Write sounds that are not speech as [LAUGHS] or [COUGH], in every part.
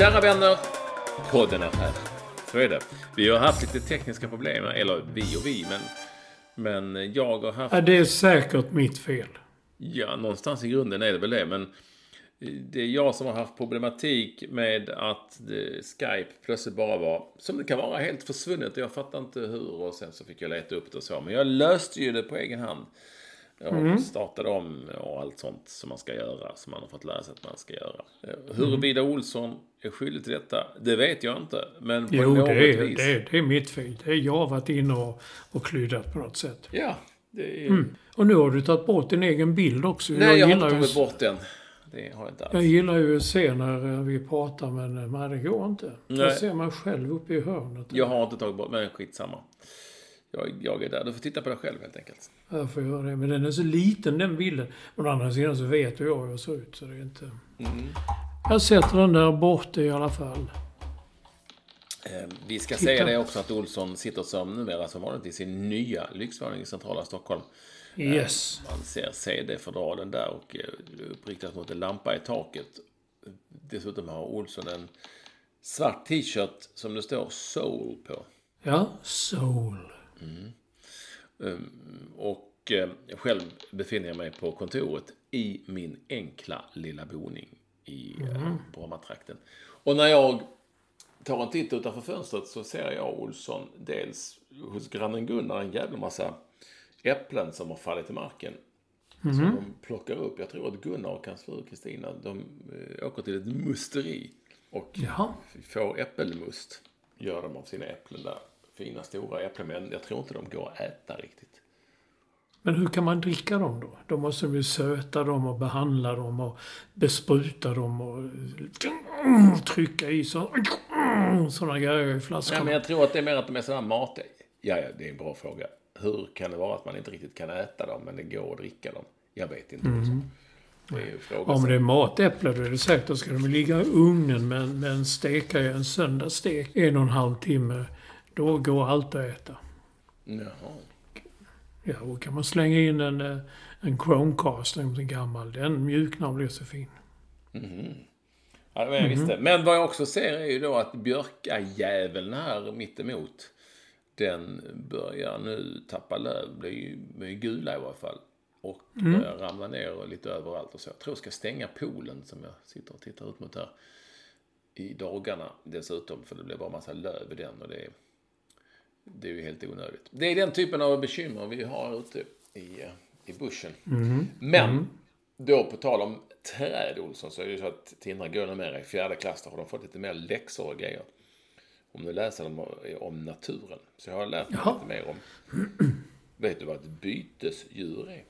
Kära vänner, podden är här. Så är det. Vi har haft lite tekniska problem, eller vi och vi, men, men jag har haft... Ja, det är säkert mitt fel. Ja, någonstans i grunden är det väl det, men det är jag som har haft problematik med att det, Skype plötsligt bara var, som det kan vara, helt försvunnet. Jag fattar inte hur och sen så fick jag leta upp det och så. Men jag löste ju det på egen hand. Och startade om och allt sånt som man ska göra, som man har fått lära sig att man ska göra. Eh, Huruvida Olsson är skyldig till detta, det vet jag inte. Men på Jo, något det är, vis. det, det är mitt fel. Det är jag har varit inne och, och klyddat på något sätt. Ja, är... Mm. Och nu har du tagit bort din egen bild också. Nej, jag har inte tagit bort den. Det har jag inte alls. Jag gillar ju att se när eh, vi pratar, men, eh, men det går inte. Nej. Jag ser mig själv uppe i hörnet. Jag har inte tagit bort, men skitsamma. Jag, jag är där. Du får titta på det själv helt enkelt. Jag får göra det. Men den är så liten den bilden. Men å andra sidan så vet jag hur jag ser ut. Så det är inte... Mm. Jag sätter den där borta i alla fall. Eh, Vi ska Titta. säga det också att Olsson sitter som numera som vanligt i sin nya lyxvåning i centrala Stockholm. Eh, Yes. Man ser CD-fördragen där och eh, uppriktat mot en lampa i taket. Dessutom har Olsson en svart t-shirt som det står Soul på. Ja, soul. Och eh, själv befinner jag mig på kontoret i min enkla lilla boning i eh, Brommatrakten. Och när jag tar en titt utanför fönstret så ser jag Olsson dels hos grannen Gunnar en jävla massa äpplen som har fallit i marken. Som de plockar upp. Jag tror att Gunnar och hans fru Kristina, de eh, åker till ett musteri och Jaha. får äppelmust. Gör de av sina äpplen där. Fina stora äpplen, men jag tror inte de går att äta riktigt. Men hur kan man dricka dem då? Då måste vi söta dem och behandla dem och bespruta dem och trycka i så, sådana grejer i Ja, flaskorna. men jag tror att det är mer att de är sådana mat... Ja, ja, det är en bra fråga. Hur kan det vara att man inte riktigt kan äta dem, men det går att dricka dem? Jag vet inte. Liksom. Det är ju frågan. Om det är matäpple då är det säkert, då ska de ligga i ugnen med, med en stekare, en söndagsstek, en och en halv timme. Då går allt att äta. Jaha. Ja, och kan man slänga in en, eh, en Chromecast, en gammal, den mjuknar och blir så fin. Ja, det var jag visste. Men vad jag också ser är ju då att björkajäveln här mittemot, den börjar nu tappa löv, blir blir gula i alla fall. Och börjar ramla ner lite överallt och så. Jag tror jag ska stänga poolen som jag sitter och tittar ut mot här. I dagarna dessutom, för det blir bara massa löv i den och det är, det är ju helt onödigt. Det är den typen av bekymmer vi har ute i, i buschen. Men, då på tal om träd, Olsson, så är det ju så att Tindra går numera i fjärde klass. Då har de fått lite mer läxor och grejer. Om du läser dem om naturen. Så jag har lärt mig Jaha. lite mer om... Vet du vad ett bytesdjur är?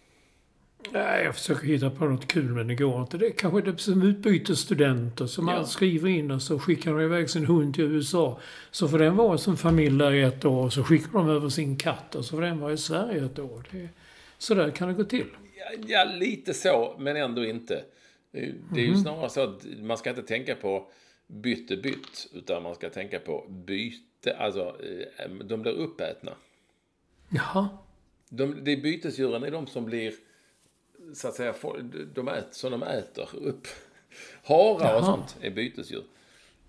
Nej, jag försöker hitta på något kul men det går inte. Det är kanske det som utbytesstudenter som Ja. man skriver in och så skickar de iväg sin hund till USA. Så får den vara som familj där i ett år och så skickar de över sin katt och så får den vara i Sverige ett år. Det, så där kan det gå till. Ja, ja, lite så, men ändå inte. Det är- ju snarare så att man ska inte tänka på bytte bytt, utan man ska tänka på byte, alltså eh, de blir uppätna. Jaha. De, är bytesdjuren är de som blir, så att säga, de äter, som de äter upp. Harar och Jaha. sånt är bytesdjur.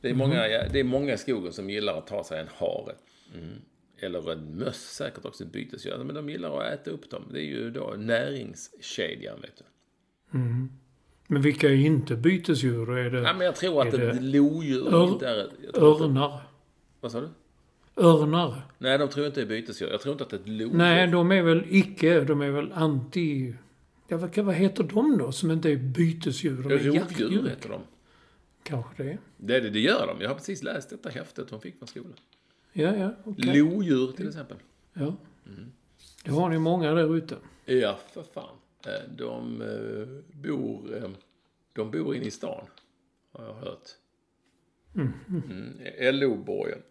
Det är, många, det är många i skogen som gillar att ta sig en hare. Mm. Eller en möss säkert också bytesdjur. Men de gillar att äta upp dem. Det är ju då näringskedjan, vet du. Men vilka är inte bytesdjur? Är det Ja, men jag tror att är ett det lodjur ör- inte är... tror inte- örnar? Vad sa du? Örnar? Nej, de tror inte det är bytesdjur. Jag tror inte att ett lodjur... Nej, de är väl icke, de är väl anti... Ja, vad, vad heter de då som inte är bytesdjur? De är Rovdjur heter de. Kanske det. Det, det, det gör de. Jag har precis läst detta häftet hon fick från skolan. Ja, ja, okej. Lodjur till exempel. Ja. Det har ni många där ute. Ja, för fan. Eh, De eh, bor, eh, de bor inne i stan, har jag hört. Mm. LO-borgen.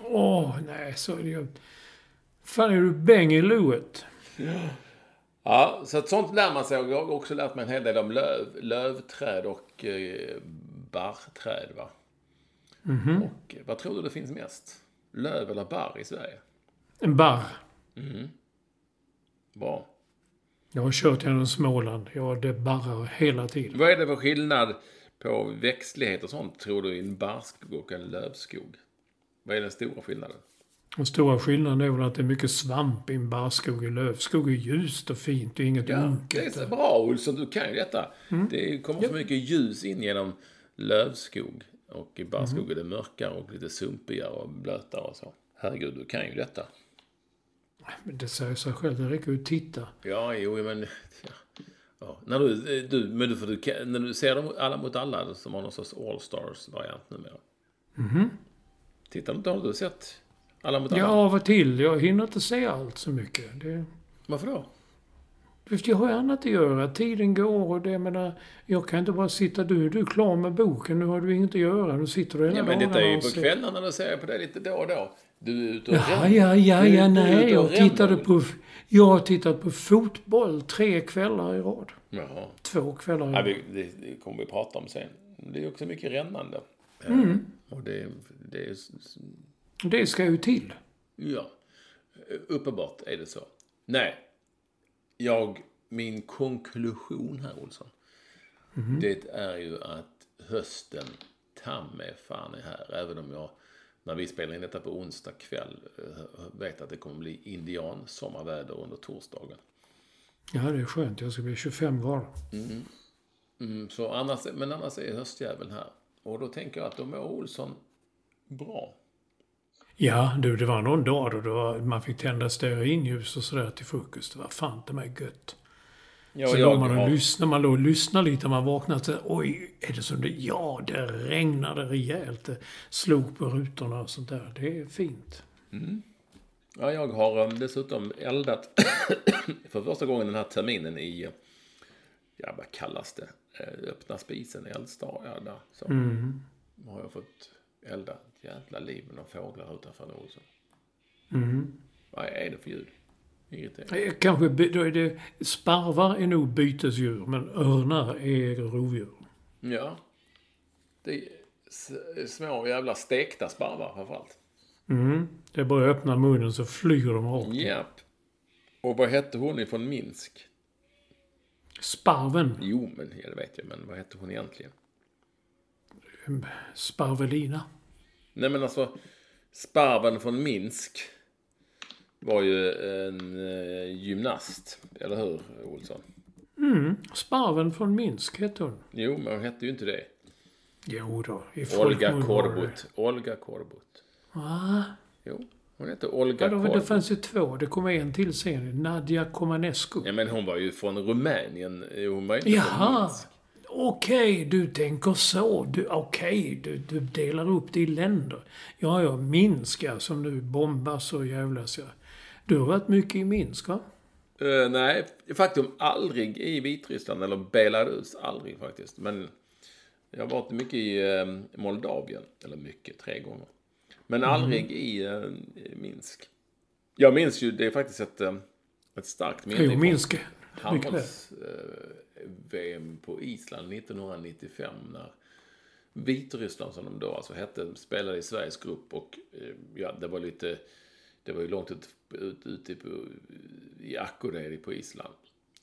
Åh, nej, så är det ju. Fan, är du bäng i loet? Ja, så att sånt lär man sig. Och Jag har också lärt mig en hel del om löv, lövträd och eh, barrträd. Va? Och eh, vad tror du det finns mest? Löv eller barr i Sverige? En barr. Bra. Jag har kört genom Småland. Ja, det barrar hela tiden. Vad är det för skillnad på växtlighet och sånt, tror du, i en barrskog och en lövskog? Vad är den stora skillnaden? Den stora skillnaden är väl att det är mycket svamp i en barrskog. I lövskog är ljust och fint. Det är inget Ja, det är unket. så bra Olsson, du kan ju detta. Det kommer så mycket ljus in genom lövskog. Och i barrskog är det mörkare och lite sumpigare och blötare och så. Herregud, du kan ju detta. Men det säger sig själv. Det räcker ju att titta. Ja, jo, men... Ja. Ja. När du, du, men du, för du, när du ser dem alla mot alla som har någon sorts All-Stars-variant numera. Tittar du inte? Har du sett Alla mot alla? Ja, av och till. Jag hinner inte se allt så mycket. Det, Varför då? Jag har ju annat att göra. Tiden går och det, jag menar, jag kan inte bara sitta... Du, du är klar med boken, nu har du inget att göra. Nu sitter du hela Ja, men detta är ju på kvällarna, då ser jag på det lite då och då. Du är ute och Ja, ja, ja, ja, nej. Jag tittade på... Jag har tittat på fotboll tre kvällar i rad. Jaha. Två kvällar i Ja, rad. vi, det, det kommer vi prata om sen. Det är också mycket rännande. Mm. Och det, det är... Det ska ju till. Ja, uppenbart är det så. Nej, jag, min konklusion här Olsson. Det är ju att hösten ta mig fan är här. Även om jag, när vi spelar in detta på onsdag kväll, eh, vet att det kommer bli indiansommarväder under torsdagen. Ja, det är skönt. Jag ska bli 25 grader. Mm, så annars, men annars är höstjäveln här. Och då tänker jag att då mår Olsson bra. Ja, du, det var någon dag då det var, man fick tända stearinljus och sådär till frukost. Det var fan till mig gött. Ja, Så låg man och har- lyssnade, man låg och lyssnade lite och man vaknade så Oj, är det som det? Ja, det regnade rejält. Det slog på rutorna och sånt där. Det är fint. Ja, jag har eh, dessutom eldat [COUGHS] för första gången den här terminen i, ja vad kallas det, Eh, öppna spisen, eldstad, ja där. Så har jag fått elda ett jävla liv med några fåglar utanför Olsson. Vad är det för ljud? Irriterande. Eh, Kanske, då är det, sparvar är nog bytesdjur, men örnar är rovdjur. Ja. Det är små jävla stekta sparvar framförallt. Mm. Det är bara att öppna munnen så flyger de rakt. Japp. Och vad hette hon ifrån Minsk? Sparven, Jo, men ja, det vet jag, men vad hette hon egentligen? sparvelina. Nej men alltså, Sparven från Minsk var ju en eh, gymnast, eller hur Olsson? Sparven från Minsk hette hon. Jo, men hon hette ju inte det. Jo då, i Olga det. Korbut. Olga Korbut. Va? Jo, hon hette Olga Ja, då, det Korbut. fanns ju två. Det kom en till sen. Nadja Komanescu. Ja, men hon var ju från Rumänien. Hon var inte från Jaha. Minsk. Okej, du tänker så. Okej, du, du delar upp det i länder. Ja, ja, Minsk som nu bombas och jävlas ja. Du har varit mycket i Minsk, va? Eh, nej, faktum aldrig i Vitryssland eller Belarus. Aldrig faktiskt. Men jag har varit mycket i eh, Moldavien. Eller mycket, tre gånger. Men aldrig i eh, Minsk. Jag minns ju, det är faktiskt ett, ett starkt minne. Jo, Minsk. Mycket väl. handbolls-VM på Island 1995 när Vitryssland som de då alltså hette spelade i Sveriges grupp och eh, ja, det var lite Det var ju långt ut, ut, ute på, i Akureyri på Island.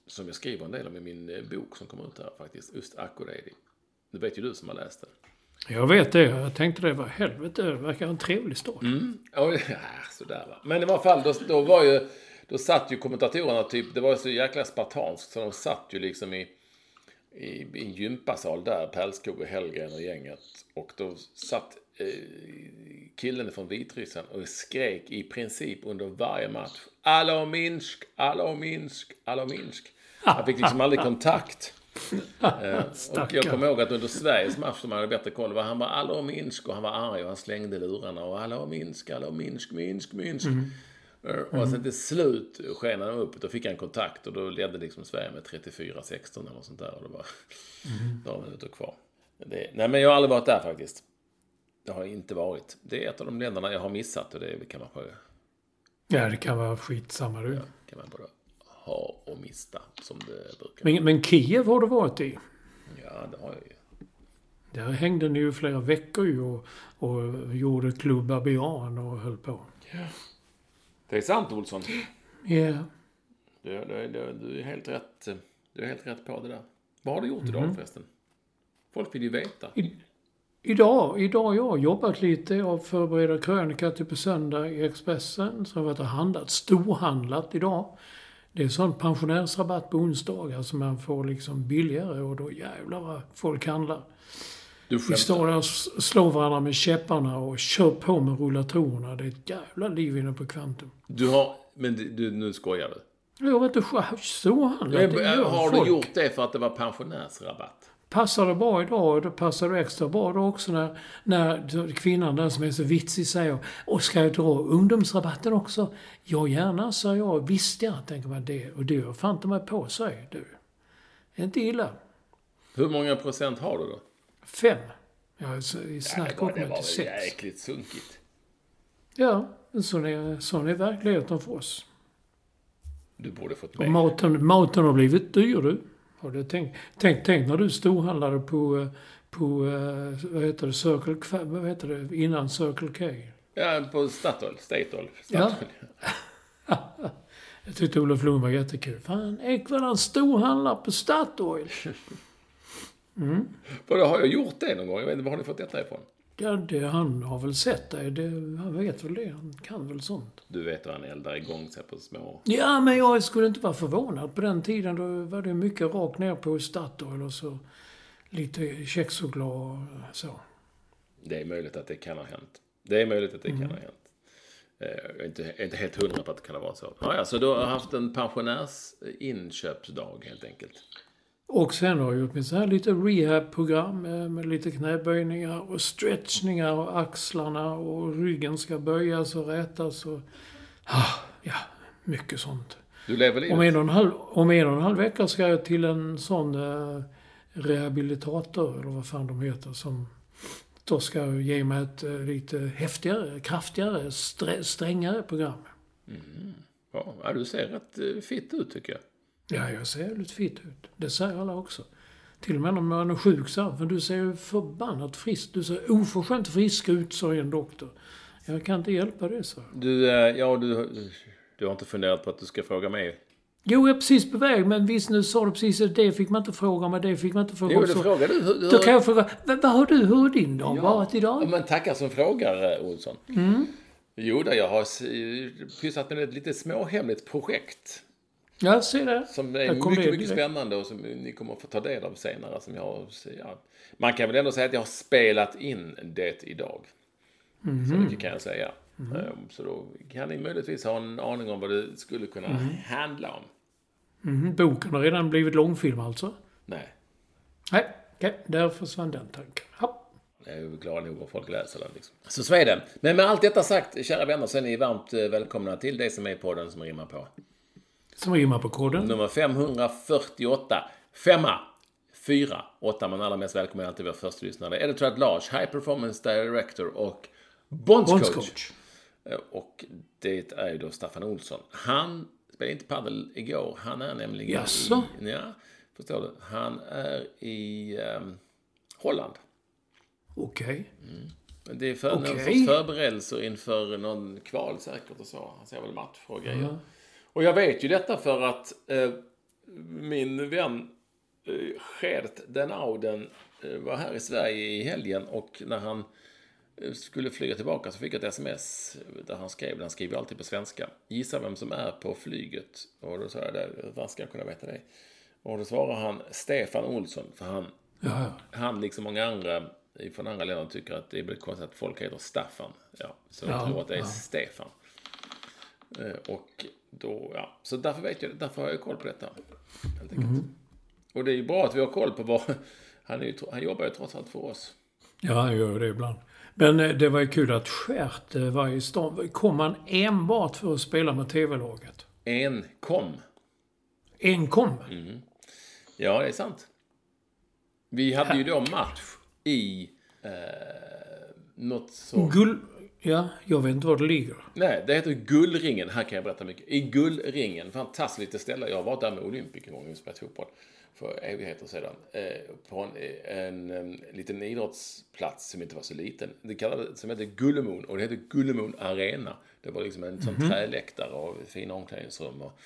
Som jag skriver en del om i min eh, bok som kommer ut här faktiskt. Just Akureyri. Det vet ju du som har läst den. Jag vet det. Jag tänkte det var helvete. Det verkar en trevlig stad. Mm. Ja, [LAUGHS] sådär va. Men i alla fall, då, då var ju... Då satt ju kommentatorerna typ... Det var så jäkla spartanskt så de satt ju liksom i... I, i en gympasal där, Pärlskog och Hellgren och gänget. Och då satt eh, killen från Vitryssland och skrek i princip under varje match. Allo Minsk, Allo Minsk, Allo Minsk. Han fick liksom aldrig kontakt. [LAUGHS] Eh, och jag kommer ihåg att under Sveriges match, som hade bättre koll, var han var Minsk och han var arg och han slängde lurarna och Allo Minsk, Allo Minsk, Minsk, Minsk. Eh, Och sen till slut sken han upp då fick han kontakt och då ledde liksom Sverige med 34-16 eller något sånt där. Och det var några minuter kvar. Det, nej men jag har aldrig varit där faktiskt. Det har inte varit. Det är ett av de länderna jag har missat och det kan man, bara- Ja, det kan vara skitsamma du. kan man både ha och mista som det brukar. Men, men Kiev har du varit i. Ja, det har jag ju. Där hängde ni ju flera veckor ju och, och gjorde Club Abian och höll på. Det är sant Olsson. Ja. Du, du, du, du är helt rätt. Du är helt rätt på det där. Vad har du gjort idag förresten? Folk vill ju veta. I, idag, idag har jag jobbat lite. Jag förbereder krönika till på söndag i Expressen. Så jag har varit och handlat. Storhandlat idag. Det är sån pensionärsrabatt på onsdagar som man får liksom billigare och då jävlar vad folk handlar. Du Vi står där och slår varandra med käpparna och kör på med rullatorerna. Det är ett jävla liv inne på Kvantum. Du har... Men du, du, nu skojar du. Jag varit och sk- storhandlat. Det gör Har folk. du gjort det för att det var pensionärsrabatt? Passar det bra idag och det passar det extra bra då också när, när kvinnan, den som är så vitsig, säger Och ska jag dra ungdomsrabatten också? Ja, gärna, sa jag. Visste jag, tänker man det. Och det har fan inte mig på sig, du. Det är inte illa. Hur många procent har du då? Fem. Ja, i det snack var, åker det var till sex. jäkligt sunkigt. Ja, sån är, sån är verkligheten för oss. Du borde fått Och med. maten, maten har blivit dyr du. Har du tänkt, tänk, tänk när du storhandlade på, eh, på eh, vad heter det, Circle vad heter det, innan Circle K. Ja, på Statoil. Statoil. Ja. [LAUGHS] Jag tyckte Olof Lund var jättekul. Fan, Ekvall storhandlar på Statoil. [LAUGHS] Vadå, har jag gjort det någon gång? Jag vet inte, var har ni fått detta ifrån? Ja, det, han har väl sett det. det. Han vet väl det. Han kan väl sånt. Du vet hur han eldar igång sig på små... Ja, men jag skulle inte vara förvånad. På den tiden då var det mycket rakt ner på Statoil och så lite kexchoklad och så. Det är möjligt att det kan ha hänt. Det är möjligt att det kan ha hänt. Eh, Jag är inte, jag är inte helt hundra på att det kan ha varit så. Ja, ja, så du har haft en pensionärsinköpsdag helt enkelt. Och sen har jag gjort här lite rehab-program eh, med lite knäböjningar och stretchningar och axlarna och ryggen ska böjas och rätas och... Ah, ja, mycket sånt. Du lever livet. Om en, och en halv, om en och en halv vecka ska jag till en sån eh, rehabilitator, eller vad fan de heter, som då ska ge mig ett eh, lite häftigare, kraftigare, strä, strängare program. Ja, ja, du ser rätt fit ut tycker jag. Ja, jag ser jävligt fit ut. Det säger alla också. Till och med när man är sjuk så här, för du ser ju förbannat frisk Du ser oförskämt frisk ut, sa en doktor. Jag kan inte hjälpa det, så. Du, eh, ja, du, du har inte funderat på att du ska fråga mig? Jo, jag är precis på väg, men visst nu sa du precis att det fick man inte fråga om, det fick man inte fråga Jo, det frågar du. Hur, Då kan jag fråga, vad, har du, hur har din dag varit Ja, idag? men tackar som frågar, eh, Olsson. Mm. Jo, då, jag har pysslat med ett lite småhemligt projekt. Ja, se där. Som är mycket, det mycket direkt. spännande och som ni kommer att få ta del av senare. Som jag, ja. Man kan väl ändå säga att jag har spelat in det idag. Mhm. Så mycket kan jag säga. Ehm, Så då kan ni möjligtvis ha en aning om vad det skulle kunna handla om. Mhm, boken har redan blivit långfilm alltså? Nej, Nej, okej, där försvann den tanken. Ja. jag är glad nog om folk läser den. Liksom. Så så är det. Men med allt detta sagt, kära vänner, så är ni varmt eh, välkomna till det som är podden som rimmar på. Som rimmar på koden. Nummer 548. Femma. Fyra. Åtta, men allra mest välkommen alltid vår första lyssnare. Editor at Large, High Performance Director och Bondscoach. Bondscoach. Eh, Och det är ju då Staffan Olsson. Han spelade inte padel igår. Han är nämligen Jaså? i... Ja, förstår du. Han är i ehm, Holland. Okej. Men det är för, sorts förberedelser inför någon kval säkert och så. Han ser väl match och grejer. Och jag vet ju detta för att eh, min vän eh, Gert Den Auden eh, var här i Sverige i helgen och när han eh, skulle flyga tillbaka så fick jag ett sms där han skrev, han skriver alltid på svenska. Gissa vem som är på flyget? Och då sa jag, "Det- hur ska jag kunna veta det? Och då svarar han Stefan Olsson, för han, Ja, ja. han liksom många andra från andra länder tycker att det är konstigt att folk heter Staffan. Ja, så jag Ja, tror att det är ja. Stefan. Eh, Och då, ja, så därför vet jag, därför har jag koll på detta. Helt enkelt. Mhm. Och det är ju bra att vi har koll på vad, [LAUGHS] han, är ju, han jobbar ju trots allt för oss. Ja, han gör det ibland. Men eh, det var ju kul att Stjärt eh, var i stan. Kom han enbart för att spela med TV-laget? Enkom. Enkom? Ja, det är sant. Vi hade ju då match i eh, något så... Gull... Ja, jag vet inte var det ligger. Nej, det heter Gullringen. Här kan jag berätta mycket. I Gullringen, fantastiskt litet ställe. Jag har varit där med Olympic en gång och spelat fotboll för evigheter sedan. Eh, på en, en, em, liten idrottsplats som inte var så liten. Det kallades, som hette Gullemon och det hette Gullemon Arena. Det var liksom en sån träläktare och fina omklädningsrum. Och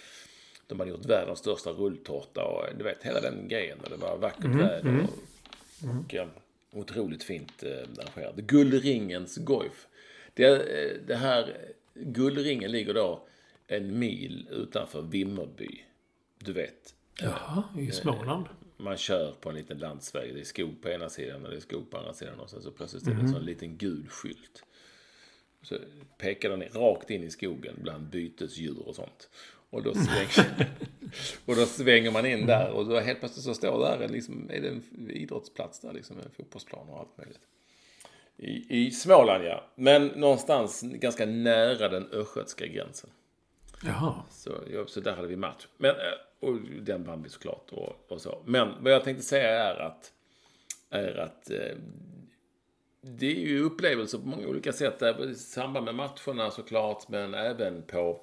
de hade gjort världens största rulltårta och du vet hela den grejen. Och det var vackert väder och, och eh, otroligt fint eh, arrangerat. Gullringens Goif. Det, eh, det här Gullringen ligger då en mil utanför Vimmerby. Du vet, Jaha, i Småland. man kör på en liten landsväg. Det är skog på ena sidan och det är skog på andra sidan. Och sen så plötsligt är det en sån liten gul skylt. Så pekar den rakt in i skogen bland bytesdjur och sånt. Och då svänger, [LAUGHS] och då svänger man in där och då helt plötsligt så står där liksom, är det en idrottsplats där, liksom en fotbollsplan och allt möjligt. I, I Småland ja, men någonstans ganska nära den östgötska gränsen. Jaha. Så, ja, så där hade vi match. Men, eh, och den vann vi såklart. Och, och så. Men vad jag tänkte säga är att, är att eh, det är ju upplevelser på många olika sätt. I samband med matcherna såklart, men även på,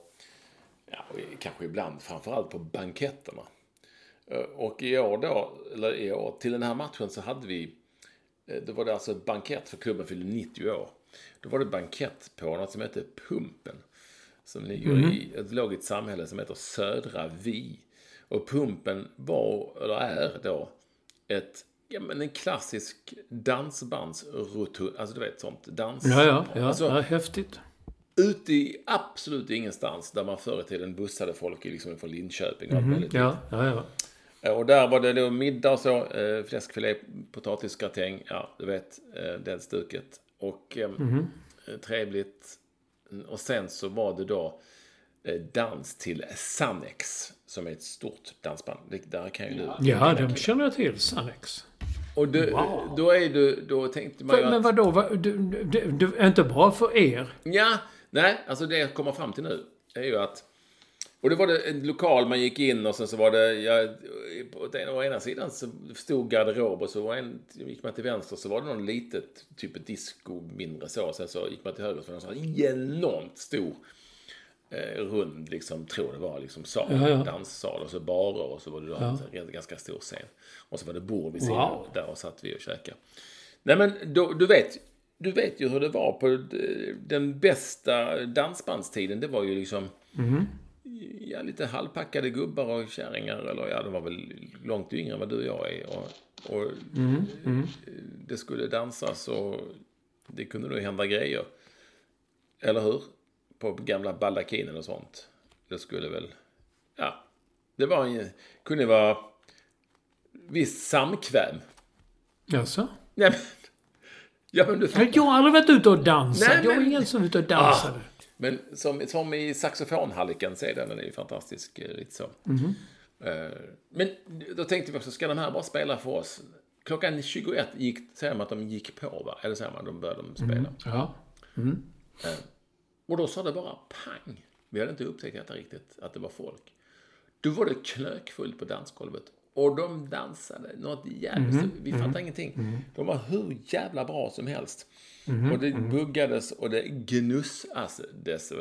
ja, kanske ibland framförallt på banketterna. Eh, Och i år då, eller i år, till den här matchen så hade vi, då var det alltså ett bankett för klubben fyllde 90 år. Då var det bankett på något som heter Pumpen. Som ligger i, ett låg i ett samhälle som heter Södra Vi. Och Pumpen var, eller är då, ett, ja men en klassisk dansbandsrotund, alltså du vet sånt, dans. Ja, ja, ja, Alltså, ja häftigt. ute i absolut ingenstans där man förr i tiden bussade folk liksom från Linköping och möjligt. Ja, ja, ja. Eh, Och där var det då middag och så, eh, fläskfilé, potatisgratäng, ja, du vet, eh, det stuket. Och eh, eh, trevligt. Och sen så var det då eh, dans till Sannex, som är ett stort dansband. Det, där kan ju du... Ja, de känner jag till. Sannex. Och du, Wow. då är du, då tänkte man ju Men att... vadå? Vad, du, du, du, är inte bra för er? Ja, nej, alltså det jag kommer fram till nu är ju att... Och det var det en lokal man gick in och sen så var det, ja, på den, å ena sidan så stod garderob och så var en, gick man till vänster så var det någon litet, typ disco mindre så. Sen så gick man till höger så var det en enormt stor eh, rund, liksom, tror det var, liksom sal, Ja, ja. danssal och så barer och så var det då en sån här ganska stor scen. Och så var det bord vid sidan Wow. där och satt vi och käkade. Nej men då, du vet, du vet ju hur det var på d- den bästa dansbandstiden. Det var ju liksom ja, lite halvpackade gubbar och kärringar. Eller ja, de var väl långt yngre än vad du och jag är. Och, och det skulle dansas och det kunde nog hända grejer. Eller hur? På gamla baldakinen och sånt. Det skulle väl, ja, det var en, kunde vara viss samkväm. Jaså? Nej, men, ja, men du Jag har aldrig varit ute och dansat. Nej, jag men- ingen som var ute och dansade. Men som, som i saxofonhalliken är den, den är ju fantastisk. så. Eh, Men då tänkte vi också, ska de här bara spela för oss? Klockan 21 gick, säger man att de gick på va? Eller säger man de började de spela? Ja. Och då sa det bara pang. Vi hade inte upptäckt detta riktigt, att det var folk. Då var det knökfullt på dansgolvet. Och de dansade något jävligt. Vi fattade ingenting. De var hur jävla bra som helst. Och det buggades och det gnussades.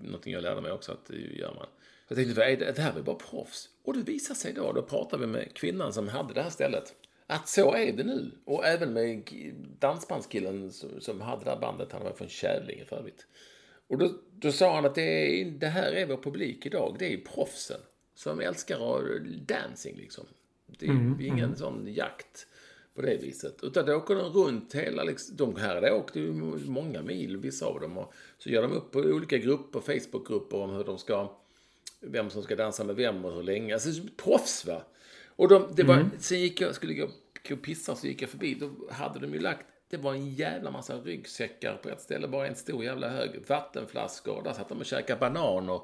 Någonting jag lärde mig också att det gör man. Jag tänkte, vad är det, det här är bara proffs. Och det visade sig då, då pratade vi med kvinnan som hade det här stället. att så är det nu. Och även med dansbandskillen som, som hade det här bandet, han var från Kävlinge för övrigt. Och då, då sa han att det, är, det här är vår publik idag, det är proffsen som älskar dancing liksom. Det är mm, ingen mm. sån jakt på det viset. Utan då åker de runt hela, liksom, de här åkte ju många mil, vissa av dem. Och så gör de upp på olika grupper, Facebookgrupper om hur de ska, vem som ska dansa med vem och hur länge. Alltså proffs va. Och de, det var, mm. sen gick jag, skulle gå och pissa så gick jag förbi, då hade de ju lagt det var en jävla massa ryggsäckar på ett ställe, bara en stor jävla hög. Vattenflaskor, där satt de och käkade bananer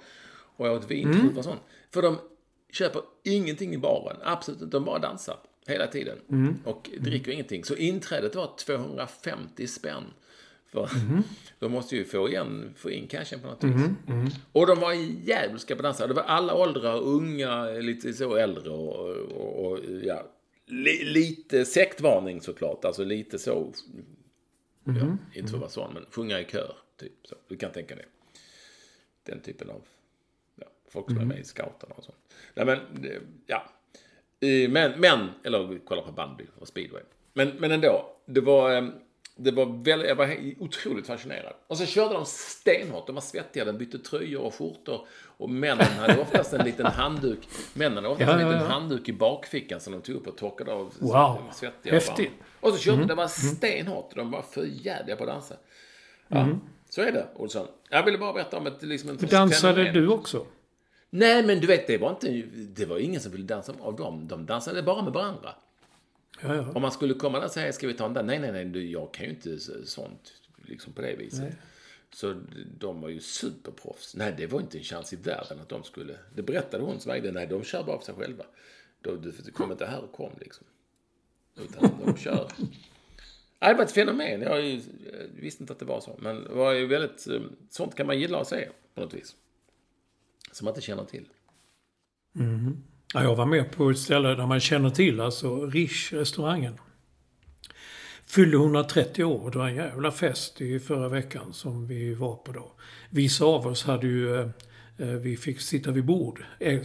och åt vintrup mm. och sånt. För de köper ingenting i baren, absolut inte. De bara dansar hela tiden. Mm. Och dricker ingenting. Så inträdet var 250 spänn. För [LAUGHS] mm. de måste ju få, igen, få in cashen på något vis. Mm. Mm. Och de var jävliga på dansa. Det var alla åldrar, unga, lite så äldre och, och, och ja, li, lite sektvarning såklart. Alltså lite så. Ja, mm. inte för att vara sån, men sjunga i kör. Typ så. Du kan tänka dig. Den typen av folk som är med i scouterna och sånt. Nej men, ja. Men, men, eller kolla på bandy och speedway. Men, men ändå, det var, ehm, det var väldigt, jag var otroligt fascinerad. Och så körde de stenhårt, de var svettiga, de bytte tröjor och skjortor. Och männen hade oftast en liten handduk, männen hade oftast ja, en liten ja, handduk i bakfickan som de tog upp och torkade av wow. svettiga Häftigt. Och så körde mm. det var stenhårt, de var för jävliga på att dansa. Ja, mm. så är det, Olsson. Jag ville bara berätta om ett, liksom en Dansade du också? Nej, men du vet, det var inte, det var ingen som ville dansa av dem. De dansade bara med varandra. Ja, ja. Om man skulle komma där och säga, ska vi ta en dans? Nej, nej, nej, jag kan ju inte sånt liksom på det viset. Nej. Så de var ju superproffs. Nej, det var inte en chans i världen att de skulle... Det berättade hon som ägde. Nej, de kör bara för sig själva. Du, du kom inte här och kom liksom. Utan de kör. det var ett fenomen. Jag, jag visste inte att det var så. Men det var ju väldigt... Eh, sånt kan man gilla att se på något vis. Som man inte känner till. Mm. Ja, jag var med på ett ställe där man känner till, alltså Rish-restaurangen. Fyllde 130 år. Det var en jävla fest i förra veckan som vi var på då. Vissa av oss hade ju eh, eh, vi fick sitta vid bord. Eh,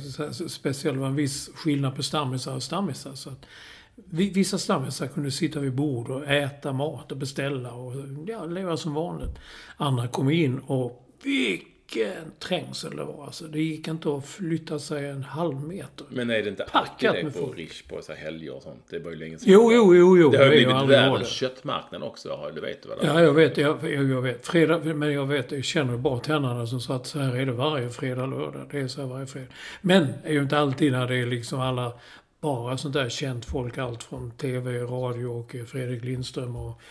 speciellt var en viss skillnad på stammisar och stammisar. Så att vissa stammisar kunde sitta vid bord och äta mat och beställa och ja, leva som vanligt. Andra kom in och vilken trängsel det var. Alltså, det gick inte att flytta sig en halv meter. Men är det inte alltid det på Rish på så helger och sånt? Det var ju länge sedan. Jo, jo, jo, jo. Det har ju blivit världens köttmarknad också. Du vet det Ja, jag vet. Jag, jag, vet. Fredag, men jag vet, jag känner bara tänderna som sa att så här är det varje fredag, lördag. Det är så här varje fredag. Men det är ju inte alltid när det är liksom alla bara sånt där känt folk. Allt från TV, radio och Fredrik Lindström och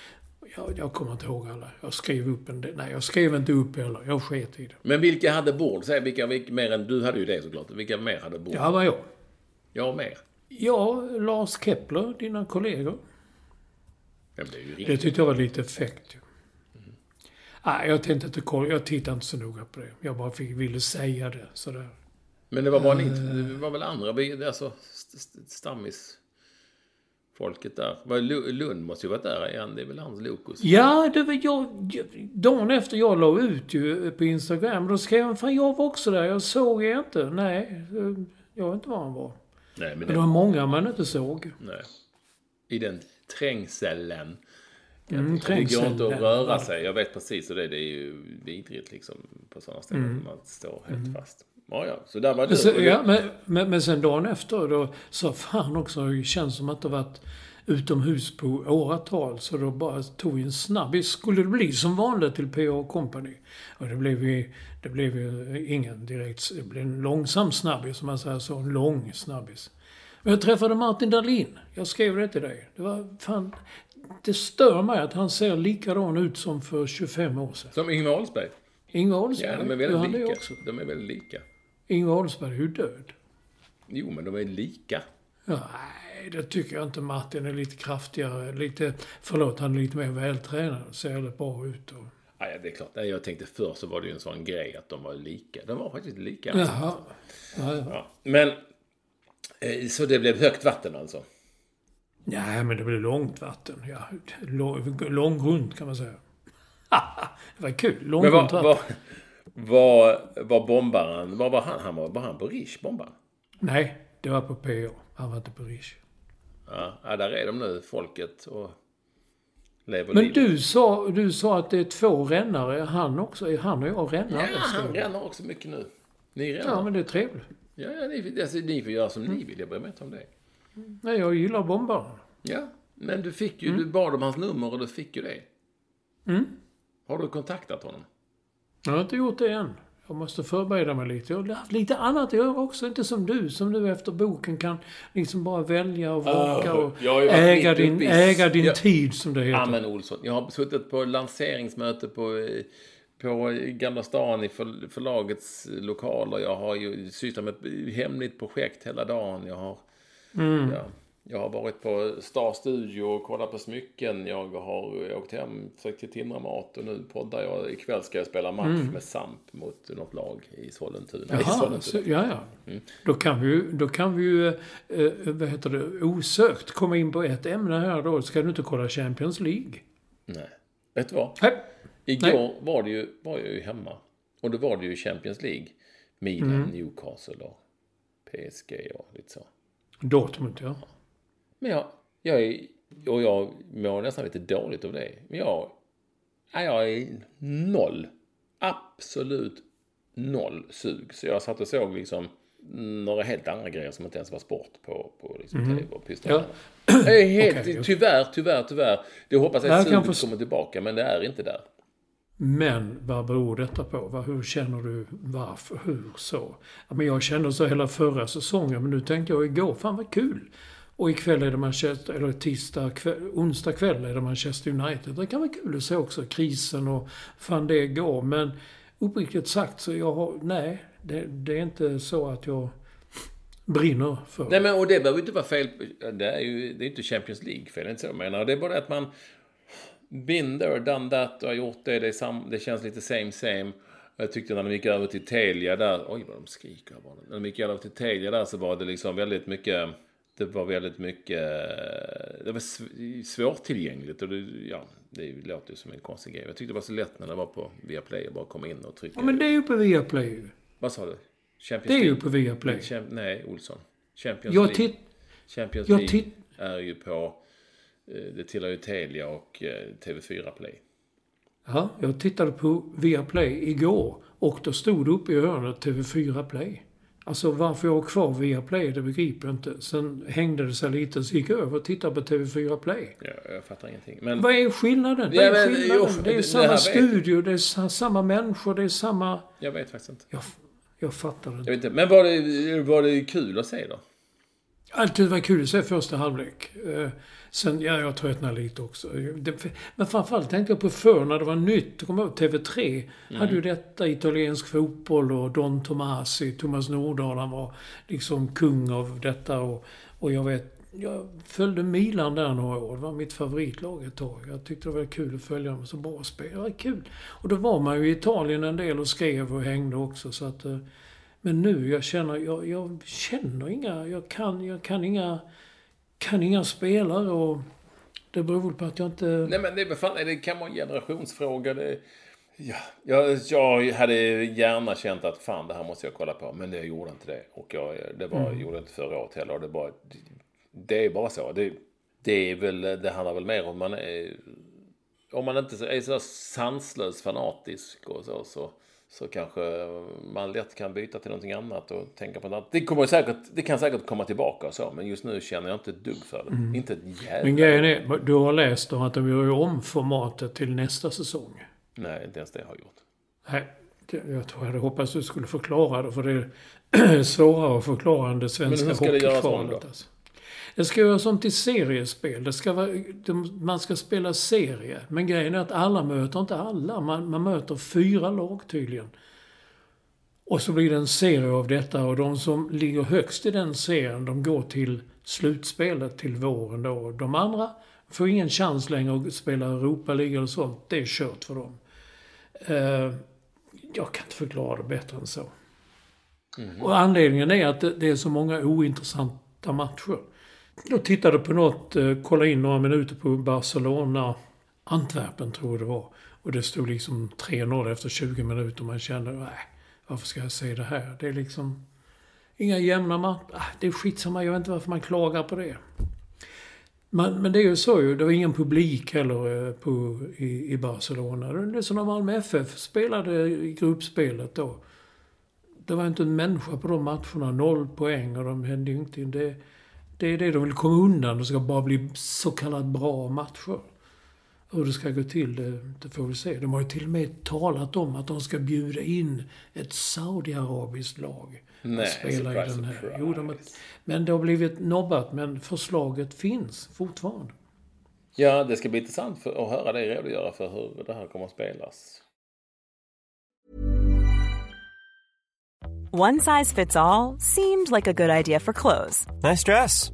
jag, jag kommer inte ihåg alla. Jag skrev upp en del. Nej, jag skrev inte upp heller. Jag sket i det. Men vilka hade bord? Säg vilka, vilka mer än... Du hade ju det såklart. Vilka mer hade bord? Ja, var jag. Jag med. Ja, Lars Kepler, dina kollegor. Ja, det, det tyckte jag var lite fräckt. Mm. Nej, jag tänkte inte kolla. Jag tittade inte så noga på det. Jag bara fick, ville säga det sådär. Men det var bara uh, ni, det var väl andra, alltså stammis folket där. Lund måste ju varit där igen. Det är väl hans Lokus? Ja, det var jag. Dagen efter jag la ut ju på Instagram. Då skrev han, fan jag var också där. Jag såg er inte. Nej, jag vet inte var han var. Nej, men, men det var många man inte såg. Nej. I den trängseln. Mm, det går inte att röra sig. Jag vet precis hur det är. Det är ju vidrigt liksom på sådana ställen. Mm. Man står helt mm. fast. Ja, ja. Så där var det. Så, ja, men, men, men sen dagen efter då sa fan också, det känns som att det varit utomhus på åratal. Så då bara tog vi en snabbis. Skulle det bli som vanligt till PA Company? Och det blev ju, det blev ju ingen direkt, det blev en långsam snabbis som man säger så. En lång snabbis. Men jag träffade Martin Dahlin. Jag skrev det till dig. Det var fan, det stör mig att han ser likadan ut som för 25 år sedan. Som Ingvar Oldsberg? Ingvar Oldsberg? Ja, de är väldigt lika. De är väldigt lika. Ingvar Oldsberg är ju död. Jo, men de är lika. Nej, det tycker jag inte. Martin är lite kraftigare. Lite, förlåt, han är lite mer vältränad. Ser väldigt bra ut. Och... Ja, det är klart. Jag tänkte förr så var det ju en sån grej att de var lika. De var faktiskt lika. Jaha. Ja, ja. ja. Men, eh, så det blev högt vatten alltså? Nej, men det blev långt vatten. Ja, lång, runt kan man säga. [LAUGHS] det var kul. Runt vatten. Var, var bombaren, var var han? han var, var han på Rish, bombaren? Nej, det var på PO. Han var inte på Rish. Ja, ja, där är de nu, folket. Och lever Men livet. du sa, du sa att det är två rännare. Han också? Är han och jag Ja, rännare? han ränner också mycket nu. Ni ränner. Ja, men det är trevligt. Ja, ja ni, alltså, ni får göra som ni vill. Jag bryr mig inte om det. Nej, jag gillar bombaren. Ja, men du fick ju, Mm. du bad om hans nummer och du fick ju det. Har du kontaktat honom? Jag har inte gjort det än. Jag måste förbereda mig lite. Jag har haft lite annat att göra också. Inte som du, som nu efter boken kan liksom bara välja och vraka Ah, och jag äga din, i- äga din Ja. tid, som det heter. Ja, men Olsson. Jag har suttit på lanseringsmöte på, eh, på Gamla stan i för, förlagets lokaler. Jag har ju sysslat med ett hemligt projekt hela dagen. Jag har, Mm. ja, jag har varit på Star Studio och kollat på smycken. Jag har åkt hem till Tindra Mat och nu poddar jag. Ikväll ska jag spela match med Samp mot något lag i Sollentuna. I Mm. Jaha, Sollentuna. så, ja, ja. Mm. Då kan vi ju, då kan vi ju eh, eh, vad heter det, osökt komma in på ett ämne här då. Ska du inte kolla Champions League? Nej. Vet du vad? Nej. Igår var, det ju, var jag ju hemma. Och då var det ju Champions League. Milan, Mm. Newcastle och PSG och lite så. Dortmund, ja. Men jag, jag är, och jag mår nästan lite dåligt av det. Men jag, ja, jag är noll. Absolut noll sug. Så jag satt och såg liksom några helt andra grejer som inte ens var sport på, på liksom tv och. Mhm. Ja. Helt, okej. tyvärr, tyvärr, tyvärr. Det hoppas jag att suget förstå- kommer tillbaka, men det är inte där. Men vad beror detta på? Hur känner du? Varför? Hur så? Men jag kände så hela förra säsongen, men nu tänkte jag igår, fan vad kul! Och ikväll är det Manchester, eller tisdag kväll, onsdag kväll är det Manchester United. Det kan vara kul att se också krisen och fan det går. Men uppriktigt sagt så jag har, nej, det, det är inte så att jag brinner för Nej, men och det behöver ju inte vara fel. Det är ju det är inte Champions League-fel, det är inte så jag menar. Det är bara det att man been there, done that och har gjort det. Det, sam, det känns lite same same. Jag tyckte när de gick över till Telia där, oj vad de skriker. När de gick över till Telia där så var det liksom väldigt mycket, det var väldigt mycket, det var sv- svårtillgängligt och det, ja, det låter ju som en konstig grej. Jag tyckte det var så lätt när det var på Viaplay att bara komma in och trycka. Ja, men det är ju på Viaplay ju. Vad sa du? Champions Det är ju League? på Viaplay. Champ- nej, Olsson. Champions Jag League. Champions Jag League är ju på, eh, det tillhör ju Telia och eh, TV4 Play. Ja, jag tittade på Viaplay igår och då stod det uppe i hörnet TV4 Play. Alltså varför jag har kvar Viaplay, det begriper jag inte. Sen hängde det sig lite, så gick jag över och tittade på TV4 Play. Ja, jag fattar ingenting. Men Vad är skillnaden? Vad Ja, är men, skillnaden? jo, det är det samma jag. studio, det är sa- samma människor, det är samma... jag vet faktiskt inte. Jag, jag fattar Jag inte. vet inte. Men var det, var det kul att se då? Alltid var kul att se första halvlek. Eh, Sen, ja, jag tröttnade lite också. Men framförallt tänkte jag på förr när det var nytt. Kommer ihåg TV3 hade ju detta, italiensk fotboll och Don Tomasi, Thomas Nordahl, han var liksom kung av detta. Och, och jag vet, jag följde Milan där några år. Det var mitt favoritlag ett tag. Jag tyckte det var kul att följa dem så bra spel. Det var kul. Och då var man ju i Italien en del och skrev och hängde också. Så att, eh, men nu, jag känner, jag, jag känner inga, jag kan, jag kan inga, kan inga spelare och det beror väl på att jag inte... Nej men det, fan, det kan vara en generationsfråga. Det, ja, jag, jag hade gärna känt att fan det här måste jag kolla på. Men det gjorde inte det. Och jag, det var, Mm. gjorde inte förra året heller. Det, bara, det är bara så. Det, det, är väl, det handlar väl mer om man är... Om man inte är så sanslös fanatisk och så, så, så kanske man lätt kan byta till någonting annat och tänka på något annat. Det, kommer säkert, det kan säkert komma tillbaka och så, men just nu känner jag inte ett dugg för det. Inte ett jävla... Mm. Men grejen är, du har läst om att de gör om formatet till nästa säsong. Nej, inte ens det har jag gjort. Nej, jag tror jag hade hoppats du skulle förklara det, för det är [CLEARS THROAT] svårare att förklara än det svenska Men hur ska det göras hockeykvalet. Alltså. Det ska göras om till seriespel. Det ska vara, man ska spela serie. Men grejen är att alla möter inte alla. Man, man möter fyra lag tydligen. Och så blir det en serie av detta och de som ligger högst i den serien, de går till slutspelet till våren då. De andra får ingen chans längre att spela Europa League eller sånt. Det är kört för dem. Eh, jag kan inte förklara det bättre än så. Och anledningen är att det, det är så många ointressanta matcher. Jag tittade på något, eh, kollade in några minuter på Barcelona, Antwerpen tror jag det var. Och det stod liksom 3-0 efter 20 minuter. Man kände, nej, varför ska jag se det här? Det är liksom inga jämna matcher. Ah, det är skitsamma, jag vet inte varför man klagar på det. Men, men det är ju så ju, det var ingen publik heller eh, på, i, i Barcelona. Det är som när Malmö FF spelade i gruppspelet då. Det var inte en människa på de matcherna. Noll poäng och de hände ju ingenting. Det, det är det de vill komma undan. Det ska bara bli så kallat bra matcher. Hur det ska gå till, det, det får vi se. De har ju till och med talat om att de ska bjuda in ett Saudiarabiskt lag. Nej, att spela i surprise, den här. surprise. Jo, de, men det har blivit nobbat, men förslaget finns fortfarande. Ja, det ska bli intressant för, att höra dig redogöra för hur det här kommer att spelas. One size fits all seemed like a good idea for clothes Nice dress.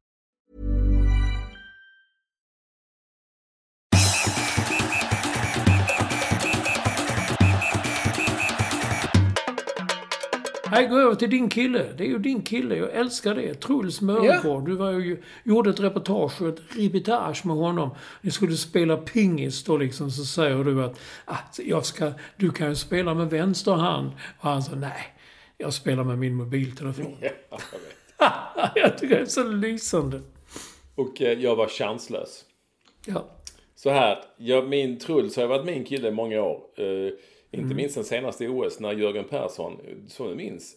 Här går över till din kille. Det är ju din kille. Jag älskar det. Truls Mörgård. Du var ju, gjorde ett reportage, ett reportage med honom. Ni skulle spela pingis då liksom. Så säger du att ah, jag ska, du kan ju spela med vänster hand. Och han sa nej, jag spelar med min mobiltelefon. [LAUGHS] jag tycker det är så lysande. Och eh, jag var chanslös. Ja. Så här, jag, min Truls har varit min kille i många år. Eh, inte minst den senaste OS när Jörgen Persson, som du minns,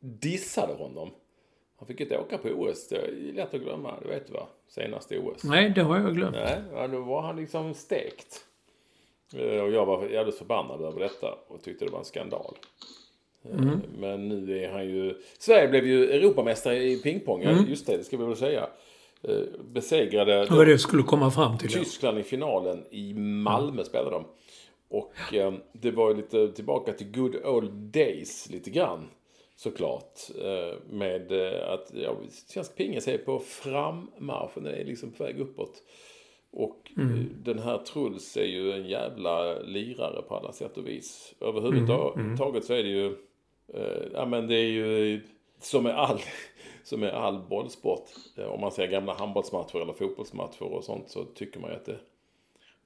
dissade honom. Han fick inte åka på OS. Det är lätt att glömma, det vet du va? Senaste OS. Nej, det har jag glömt. Nej, då var han liksom stekt. Eh, Och jag var jävligt förbannad över detta och tyckte det var en skandal. Eh, Men nu är han ju... Sverige blev ju Europamästare i pingpong, ja, just det, det ska vi väl säga. Eh, Besegrade Det var det jag skulle komma fram till. Tyskland i finalen. I Malmö spelade de. Och eh, det var ju lite tillbaka till good old days lite grann. Såklart. Eh, med eh, att ja, svensk pingis är på frammarschen. Den är liksom på väg uppåt. Och eh, den här Truls är ju en jävla lirare på alla sätt och vis. Överhuvudtaget så är det ju... Eh, ja men det är ju som med all, [LAUGHS] som all bollsport. Eh, om man ser gamla handbollsmatcher eller fotbollsmatcher och sånt så tycker man ju att det,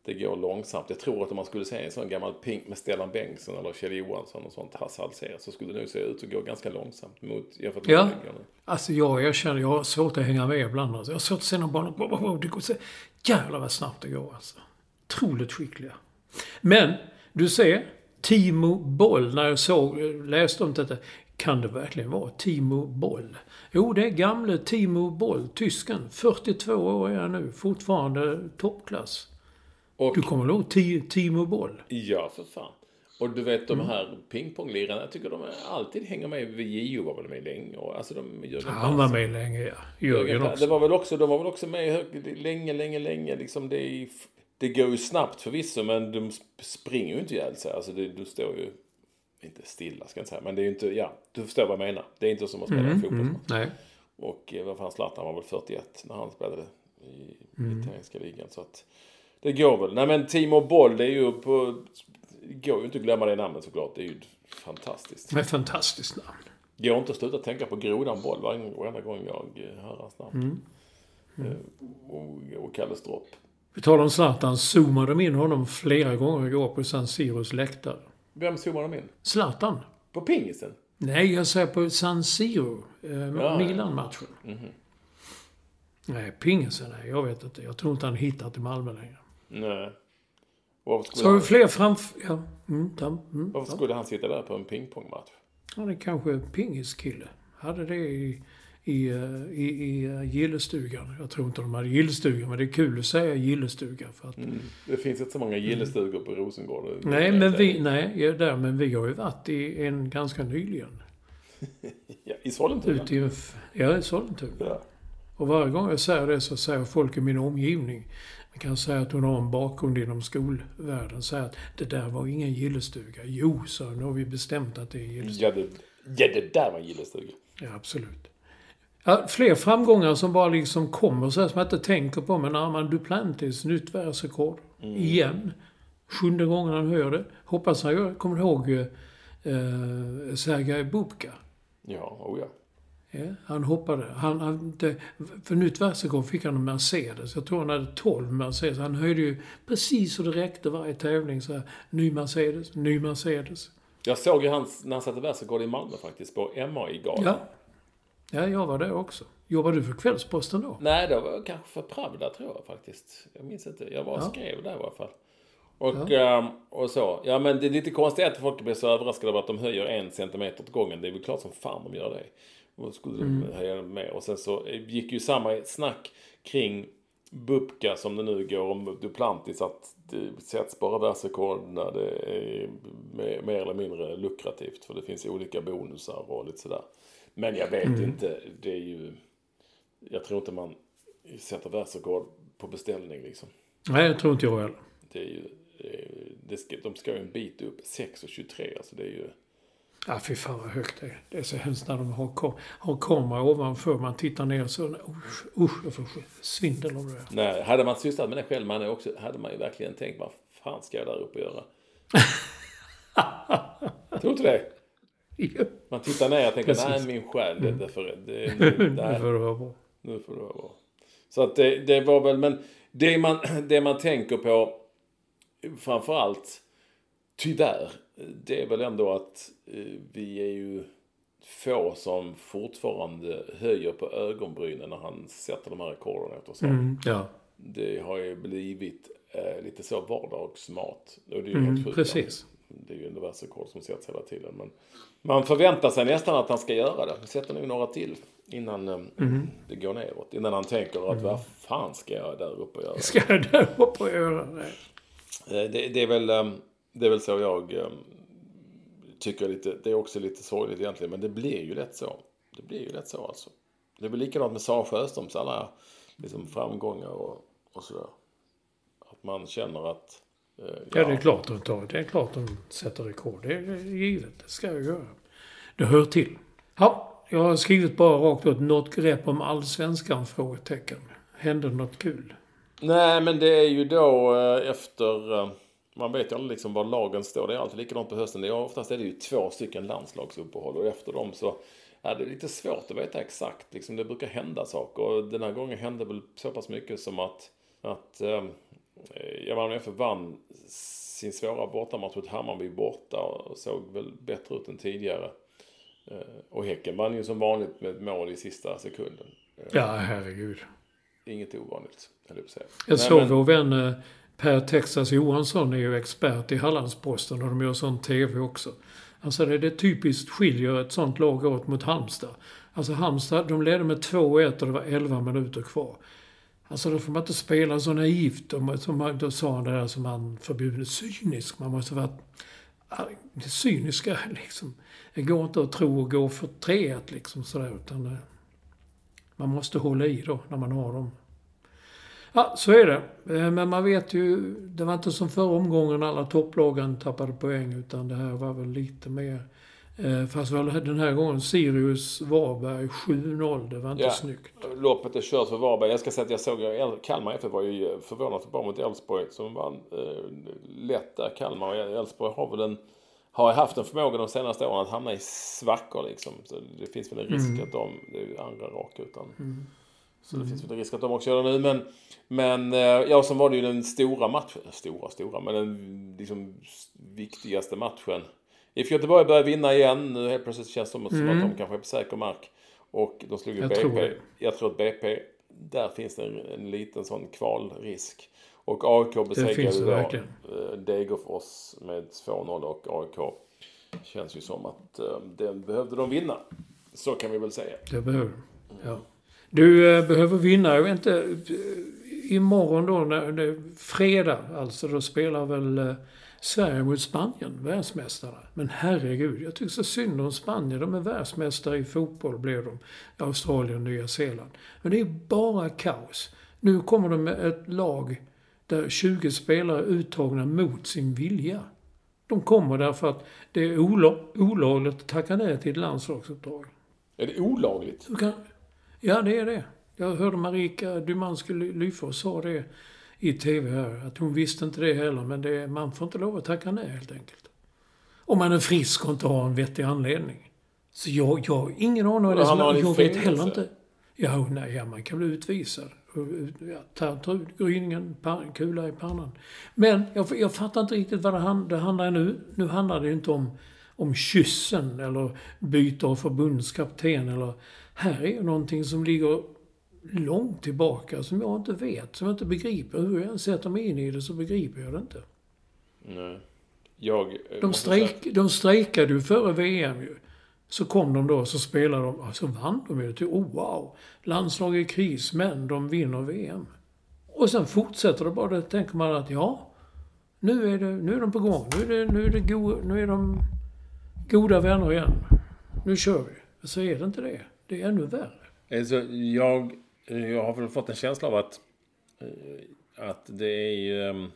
det går långsamt. Jag tror att om man skulle se en sån gammal pink med Stellan Bengtsson eller Kjell Johansson och sånt, Hasse så skulle det nog se ut att gå ganska långsamt mot, jämfört med Ja. nu. Alltså jag erkänner, jag har svårt att hänga med ibland. Alltså. Jag har svårt att se någon wow, wow, Det går så... Jävlar vad snabbt det går alltså. Otroligt skickliga. Men, du ser. Timo Boll, när jag såg, läste om detta. Kan det verkligen vara Timo Boll? Jo, det är gamle Timo Boll, tysken. 42 år är han nu. Fortfarande toppklass. Och, Du kommer ihåg Ti- Timo Boll? Ja, för fan. Och du vet de här pingponglirarna, jag tycker de är, alltid hänger med. JO var väl med länge. Och, alltså de, Jörgen Han var med länge, ja. Jörgen Det också. var väl också, de var väl också med länge, länge, länge. Liksom det, det går ju snabbt förvisso, men de sp- springer ju inte ihjäl sig. Alltså det, du står ju, inte stilla ska jag inte säga, men det är ju inte, ja, du förstår vad jag menar. Det är inte som att spela Mm, fotboll. mm, nej. Och eh, vad fan, Zlatan var väl 41 när han spelade i Mm. italienska ligan. Så att det går väl. Nej men Timo Boll, det är ju på, det går ju inte att glömma det namnet såklart. Det är ju fantastiskt. Med fantastiskt namn. Går inte att sluta tänka på Grodan Boll varenda gång jag eh, hör hans namn. Mm. Eh, Och, och Kalle Stropp. Vi talar om Zlatan. Zoomade de in honom flera gånger igår på San Siros läktare. Vem zoomar de in? Zlatan? På pingisen? Nej, jag säger på San Siro. Eh, Ja. Milan-matchen. Mhm. Nej, pingisen, nej, jag vet inte. Jag tror inte han hittat till Malmö längre. Nej. Så har vi fler framf... Ja. Mm, tam, mm, varför ja. skulle han sitta där på en pingpongmatch? Han är kanske pingiskille. Hade det i, i, eh, i, i eh, gillestugan. Jag tror inte de hade gillestuga, men det är kul att säga gillestuga. För att, Mm. Det finns inte så många gillestugor på Rosengård. Nej, men vi, nej, där, men vi har ju varit i en ganska nyligen. [LAUGHS] Ja, I Sollentuna? Ute i, en ja, i Sollentuna. Ja. Och varje gång jag säger det så säger folk i min omgivning, man kan säga att hon har en bakgrund inom skolvärlden, säger att det där var ingen gillestuga. Jo, så nu har vi bestämt att det är gillestuga. Ja, det, ja, det där var en gillestuga. Ja, absolut. Ja, fler framgångar som bara liksom kommer så här som jag inte tänker på. Men Armand Duplantis, nytt världsrekord. Igen. Sjunde gången han hör det. Hoppas han gör Kommer du ihåg eh, eh, Sergej Bubka? Ja, oh ja. Ja, han hoppade. Han, han, för nytt världsrekord fick han en Mercedes. Jag tror han hade 12 Mercedes. Han höjde ju precis så det räckte varje tävling. Så här, ny Mercedes, ny Mercedes. Jag såg ju hans, när han satte världsrekord i Malmö faktiskt, på MAI-galan. Ja. ja, jag var där också. Jobbade du för Kvällsposten då? Nej, det var kanske för Pravda tror jag faktiskt. Jag minns inte. Jag var Ja. skrev där i alla fall. Och, ehm, och så. Ja, men det är lite konstigt att folk blir så överraskade över att de höjer en centimeter åt gången. Det är väl klart som fan de gör det. Och skulle de höja mer. Och sen så gick ju samma snack kring Bubka som det nu går om Duplantis. Att det sätts bara världsrekord när det är mer, eller mindre lukrativt. För det finns olika bonusar och lite sådär. Men jag vet inte. Det är ju... Jag tror inte man sätter världsrekord på beställning liksom. Nej, det tror inte jag heller. Det är ju... det ju- Det ska, de ska ju en bit upp. 6 och 23 alltså det är ju... Ja, fy fan vad högt det är. Det är så hemskt när de har, kam- har kamera ovanför. Man tittar ner så... Usch, usch jag får svindel av det. Nej, hade man sysslat med det själv man är också, hade man ju verkligen tänkt vad fan ska jag där uppe och göra? [LAUGHS] tror du inte det? Man tittar ner och tänker Precis. nej min själ, det, det, för, det, [LAUGHS] nu nej, får det vara bra. nu får det vara bra. Så att det, det var väl, men det man, [CLEARS THROAT] det man tänker på framförallt, tyvärr, det är väl ändå att eh, vi är ju få som fortfarande höjer på ögonbrynen när han sätter de här rekorden eftersom Mm, ja, det har ju blivit eh, lite så vardagsmat. Och det är ju Mm, helt sjukt. precis. Det är ju ändå världsrekord som sätts hela tiden. Men man förväntar sig nästan att han ska göra det. Sätter nog några till innan eh, Mm. det går neråt. Innan han tänker att vad fan ska jag där uppe och göra? ska jag där uppe och göra det? Eh, Det, är väl, det är väl så jag eh, tycker lite. Det är också lite sorgligt egentligen. Men det blir ju lätt så. Det blir ju lätt så alltså. Det blir likadant med Sara Sjöströms alla liksom, framgångar och, och sådär. Att man känner att... eh, Ja, det är klart de tar. Det är klart de sätter rekord. Det är givet. Det ska jag göra. Det hör till. Ja, jag har skrivit bara rakt ut något grepp om allsvenskan? Frågetecken. Hände något kul? Nej, men det är ju då eh, efter... eh, Man vet ju aldrig liksom var lagen står. Det är alltid likadant på hösten. Det är, oftast är det ju två stycken landslagsuppehåll och efter dem så är det lite svårt att veta exakt. Liksom, det brukar hända saker och den här gången hände väl så pass mycket som att, att eh, ja, Malmö FF vann sin svåra bortamatch mot Hammarby borta och såg väl bättre ut än tidigare. Eh, Och Häcken vann ju som vanligt med ett mål i sista sekunden. Eh, Ja, herregud. Inget ovanligt, höll jag på att säga. Jag såg vår vän eh, Per Texas Johansson är ju expert i Hallandsposten och de gör sån TV också. Alltså det, det typiskt skiljer ett sånt lag åt mot Halmstad. Alltså Halmstad, de ledde med 2-1 och det var 11 minuter kvar. Alltså då får man inte spela så naivt. Som Då sa han det där som han förbjuder cynisk. Man måste vara det cyniska liksom. Det går inte att tro och gå för 3-1 liksom sådär utan eh, man måste hålla i då när man har dem. Ja, så är det. Eh, Men man vet ju, det var inte som förra omgången alla topplagen tappade poäng utan det här var väl lite mer. Eh, Fast väl den här gången Sirius Varberg 7-0, det var inte Ja. snyggt. Loppet är kört för Varberg. Jag ska säga att jag såg Kalmar FF var ju förvånat bara mot Elfsborg som vann eh, lätt där. Kalmar och Elfsborg har väl en har haft en förmåga de senaste åren att hamna i svackor liksom. Så det finns väl en risk att de, det är ju andra raka utan. Så det finns väl risk att de också gör det nu. Men, men eh, ja, sen var det ju den stora matchen. Stora, stora, men den liksom viktigaste matchen. IFK Göteborg börjar vinna igen. Nu helt plötsligt känns det som, som att de kanske är på säker mark. Och de slog ju Jag BP. tror. Jag tror att BP, där finns det en, en liten sån kvalrisk. Och AIK besegrade då eh, Degerfors med 2-0 och AIK känns ju som att eh, den behövde de vinna. Så kan vi väl säga. Det behöver de. Ja. Du eh, behöver vinna, jag vet inte, eh, imorgon då, när det är fredag alltså, då spelar väl eh, Sverige mot Spanien, världsmästarna. Men herregud, jag tycker så synd om Spanien. De är världsmästare i fotboll, blev de. Australien och Nya Zeeland. Men det är bara kaos. Nu kommer de med ett lag där 20 spelare är uttagna mot sin vilja. De kommer därför att det är ola- olagligt att tacka nej till ett landslagsuppdrag. Är det olagligt? Ja, det är det. Jag hörde Marika Dumanski Lyfors sa det i TV här. Att hon visste inte det heller. Men det, man får inte lov att tacka nej helt enkelt. Om man är frisk och inte har en vettig anledning. Så jag, jag har ingen aning vad det man i Jag vet fängelse? heller inte. Ja, nej, ja, man kan bli utvisad. Ja, ta, ta ut gryningen, kula i pannan. Men jag, jag fattar inte riktigt vad det, hand, det handlar nu. Nu handlar det ju inte om, om kyssen eller byte av förbundskapten eller... Här är ju någonting som ligger långt tillbaka som jag inte vet, som jag inte begriper. Hur jag än sätter mig in i det så begriper jag det inte. Nej. Jag... eh, De, måste säga strejk, de strejkade ju före VM ju. Så kom de då, så spelade de, så vann de ju. Till, oh wow, landslag i kris, men de vinner VM. Och sen fortsätter det bara, då tänker man att ja, nu är, det, nu är de på gång. Nu är, det, nu, är det go, nu är de goda vänner igen. Nu kör vi. Så är det inte det. Det är ännu värre. Alltså, jag, jag har väl fått en känsla av att, eh, att det är ehm,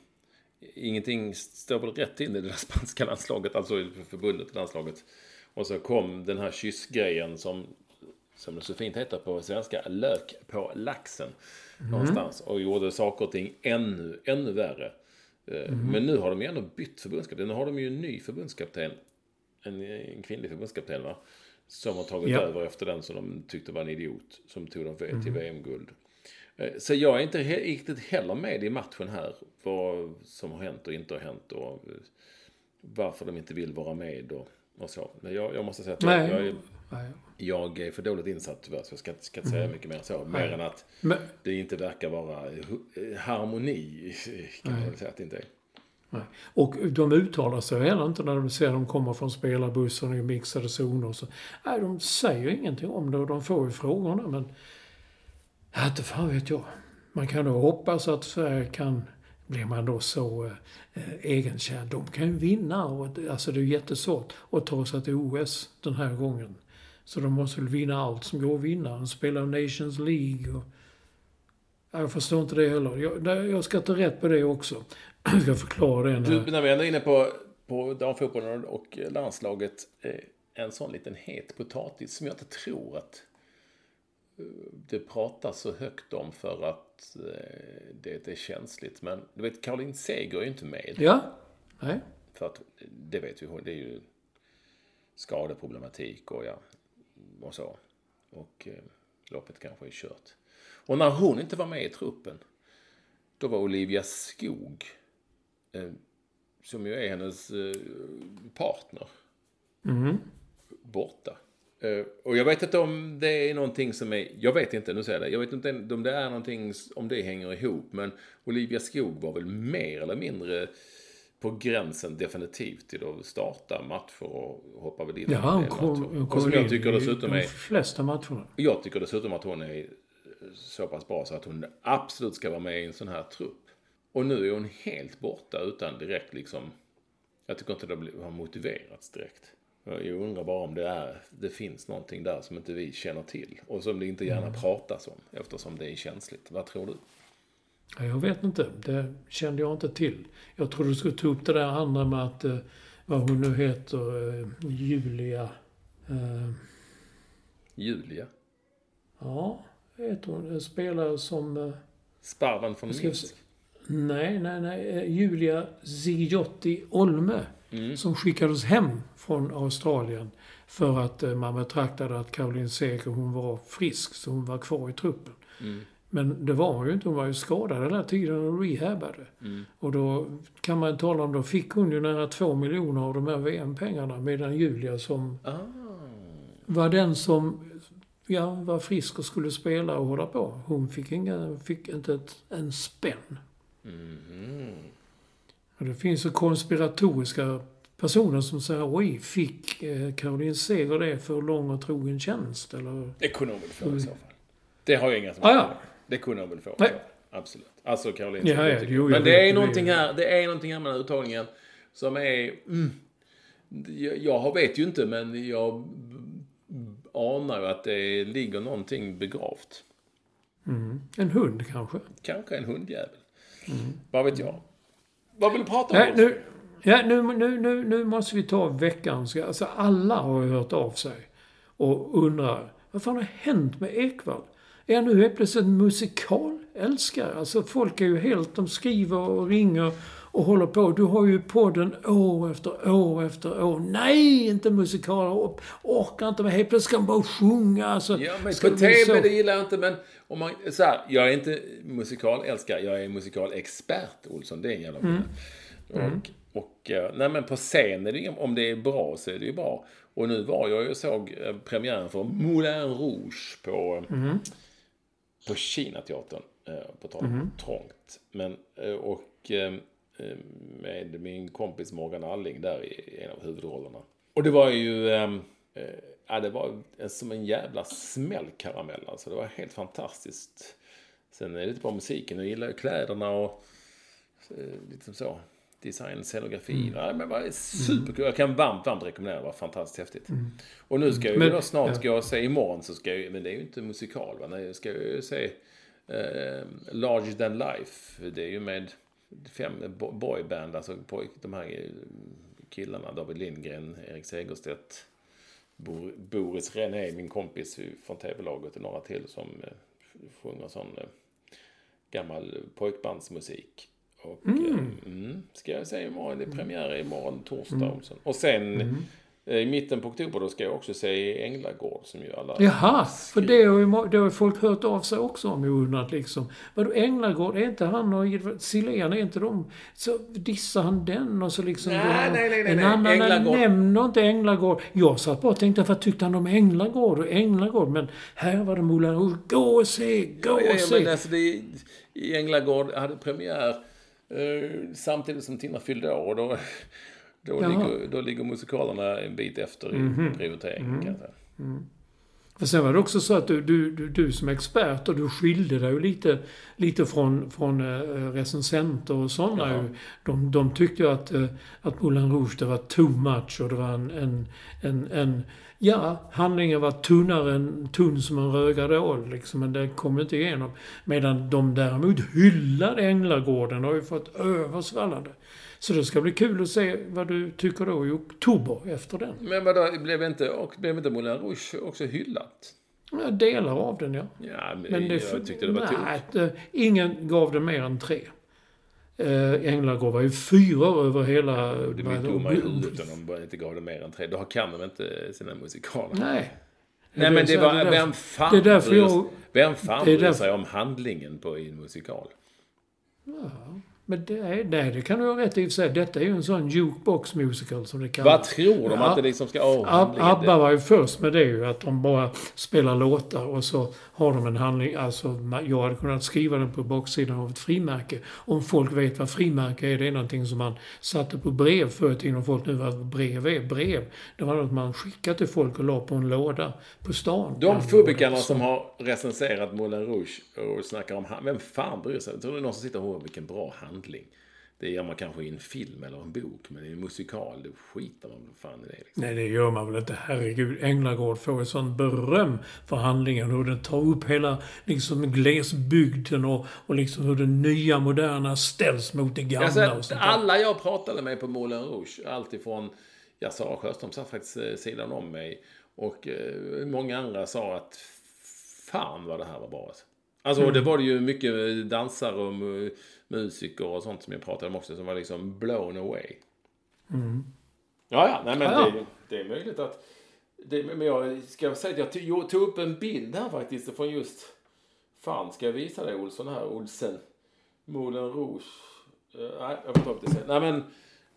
ingenting står väl rätt till i det där spanska landslaget, alltså i förbundet landslaget. Och så kom den här kyssgrejen som, som det så fint heter på svenska, lök på laxen. Någonstans. Och gjorde saker och ting ännu, ännu värre. Eh, Men nu har de ju ändå bytt förbundskapten. Nu har de ju en ny förbundskapten. En, en kvinnlig förbundskapten va? Som har tagit Ja. över efter den som de tyckte var en idiot. Som tog dem till VM-guld. Eh, Så jag är inte riktigt heller med i matchen här. Vad som har hänt och inte har hänt. Och eh, varför de inte vill vara med och, och så. Men jag, jag måste säga att jag, jag, är, jag är för dåligt insatt tyvärr. Så jag ska, ska inte säga mycket mer än så. Mer än att det inte verkar vara hu- harmoni. Kan man säga att det inte är. Nej. Och de uttalar sig heller inte när de ser dem komma från spelarbussen i mixade zoner. och Så. Nej, de säger ingenting om det och de får ju frågorna men... Ja, inte fan vet jag. Man kan då hoppas att Sverige kan... Blir man då så eh, egenkär. De kan ju vinna. Och, alltså det är ju jättesvårt att ta sig till OS den här gången. Så de måste väl vinna allt som går att vinna. De spelar Nations League och... Jag förstår inte det heller. Jag, jag ska ta rätt på det också. [CLEARS THROAT] Jag ska förklara det när... Du, när vi ändå är inne på, på damfotbollen och landslaget. eh, En sån liten het potatis som jag inte tror att eh, det pratas så högt om för att eh, det är känsligt. Men du vet, Caroline Seger är ju inte med. Ja. Nej. För att det vet vi, det är ju skadeproblematik och ja, och så. Och eh, loppet kanske är kört. Och när hon inte var med i truppen, då var Olivia Skog, som ju är hennes eh, partner, borta. Eh, och jag vet inte om det är någonting som är, jag vet inte, nu säger jag det, jag vet inte om det är någonting, om det hänger ihop, men Olivia Skog var väl mer eller mindre på gränsen definitivt till att starta matcher och hoppa väl in Ja, hon kom, Och som in jag tycker i de flesta matcherna. jag tycker dessutom att hon är så pass bra så att hon absolut ska vara med i en sån här trupp. Och nu är hon helt borta utan direkt liksom, jag tycker inte det har motiverats direkt. Jag undrar bara om det, är, det finns någonting där som inte vi känner till. Och som det inte gärna Mm. pratas om eftersom det är känsligt. Vad tror du? Ja, jag vet inte. Det kände jag inte till. Jag trodde du skulle ta upp det där andra med att, eh, vad hon nu heter, eh, Julia... Eh, Julia? ja, heter hon. En spelare som... Sparven från Minsk? Nej, nej, nej. eh, Julia Zigiotti Olme. Som skickades hem från Australien. För att eh, man betraktade att Caroline Seger, hon var frisk, så hon var kvar i truppen. Men det var hon ju inte. Hon var ju skadad hela tiden och rehabade. Och då kan man tala om, då fick hon ju nära två miljoner av de här VM-pengarna. Medan Julia som Ah. var den som ja, var frisk och skulle spela och hålla på. Hon fick, inga, fick inte ett, en spänn. Och det finns ju konspiratoriska personer som säger oj, fick eh, Caroline Seger det för lång och trogen tjänst? Eller? Det kunde hon väl få i så fall. Det har jag inga som Ah, ja. Det kunde hon väl få. Nej. Absolut. Alltså Caroline Ja, Seger ja, tycker jo, Men det är det. någonting här, det är någonting här med den här uttagningen som är... Mm, jag, vet ju inte, men jag anar ju att det ligger någonting begravt. En hund kanske? Kanske en hundjävel. Vad vet jag? Vad vill du prata om? Nej, nu, ja, nu, nu, nu, nu måste vi ta veckans... Alltså alla har ju hört av sig och undrar vad fan har hänt med Ekvall? Är han nu helt plötsligt en musikalälskare? Alltså folk är ju helt... De skriver och ringer och håller på. Du har ju podden år efter år efter år. Nej, inte musikaler. Orkar inte med. Helt plötsligt ska man bara sjunga. Alltså, Ja, men på TV, så? det gillar jag inte. Men om man, så här, jag är inte musikalälskare, jag är musikalexpert, Olsson. Det är en jävla skillnad. Och, och, eh, nej men på scen är det om det är bra så är det ju bra. Och nu var jag ju såg eh, premiären för Moulin Rouge på, eh, på Kinateatern. eh, På tal om trångt. Men, och med min kompis Morgan Alling där i en av huvudrollerna. Och det var ju... eh, eh, Ja, det var som en jävla smällkaramell alltså. Det var helt fantastiskt. Sen är det inte bara musiken. Jag gillar kläderna och liksom så. Design, scenografi. Mm. Men var superkul. Jag kan varmt, varmt rekommendera. Det var fantastiskt häftigt. Och nu ska jag ju då snart ja. gå och se imorgon så ska jag men det är ju inte musikal va. Nej, jag ska ju se eh, Larger than life. Det är ju med fem bo- boyband, alltså pojk, de här eh, killarna. David Lindgren, Erik Segerstedt, Bor- Boris René, min kompis från tv-laget och några till som eh, sjunger sån eh, gammal pojkbandsmusik. Och mm. Mm, ska jag säga imorgon, det är premiär imorgon torsdag. Mm. Olsson. Och sen eh, i mitten på oktober då ska jag också se Änglagård som ju alla... Jaha, för det har ju det har ju folk hört av sig också om och undrat liksom. Vadå Änglagård, är inte han och Silén, är inte de... Så dissar han den och så liksom... Nej, här- nej, nej, nej, En nej. annan Änglagård. nämner inte Änglagård. Jag satt bara och tänkte, vad tyckte han om Änglagård och Änglagård? Men här var det Moulin Rouge. Gå och se, gå Ja, och ja, se. men alltså det Änglagård hade premiär eh, samtidigt som Tina fyllde år. Och då, då, Jaha. Ligger, då ligger musikalerna en bit efter i prioritering kan jag säga. För sen var det också så att du, du, du, du som expert och du skilde dig ju lite, lite från, från eh, recensenter och sådana. Ja. ju. De, de tyckte att, eh, att Moulin Rouge det var too much och det var en, en, en, en Ja, handlingen var tunnare än tunn som en rögad ål liksom, men det kom inte igenom. Medan de däremot hyllade Änglagården har ju fått översvallande. Så det ska bli kul att se vad du tycker då i oktober efter den. Men vadå, blev inte, och blev inte Moulin Rouge också hyllat? Ja, delar av den ja. Ja, men Men det, jag tyckte det var nej, det, ingen gav det mer än tre. Eh, Änglagård var ju fyra över hela... De är dumma i huvudet om de bara inte gav det mer än tre. Då kan de inte sina musikaler. Nej. Nej men det var, är därför- vem fan, det är därför bryr, jag- vem fan det är bryr därför- sig om handlingen på en musikal? Men det, är, nej, det kan du ha rätt i och för sig. Detta är ju en sån jukebox musical som det kallas. Vad tror de att det liksom ska... Åh, Ab- ABBA det- var ju först med det ju, att de bara spelar låtar och så har de en handling. Alltså, jag hade kunnat skriva den på baksidan av ett frimärke. Om folk vet vad frimärke är, det är någonting som man satte på brev förr i tiden. Och folk nu vad brev är. Brev, det var något man skickade till folk och la på en låda på stan. De fubikarna som har recenserat Moulin Rouge och snackar om... han- Vem fan bryr sig? Tror du någon som sitter och "Åh, vilken bra handling? Det gör man kanske i en film eller en bok, men i en musikal, då skiter man väl fan i det. Liksom. Nej, det gör man väl inte. Herregud, Änglagård får ju sån beröm för handlingen. Hur den tar upp hela liksom, glesbygden och, och liksom hur det nya, moderna ställs mot det gamla Alltså, och sånt där. alla jag pratade med på Moulin Rouge, alltifrån jag Sara Sjöström satt faktiskt eh, sidan om mig. Och eh, många andra sa att fan vad det här var bra. Alltså, alltså och det var det ju mycket dansare och mu- musiker och sånt som jag pratade om också som var liksom blown away. Ja, ja, nej men Ja, ja. Det, det är möjligt att... Det, men jag ska säga att jag tog, jag tog upp en bild här faktiskt från just Fan, ska jag visa dig Olsson här? Olsen. Moulin Rouge. Eh, nej, jag får ta upp det sen. Nej, men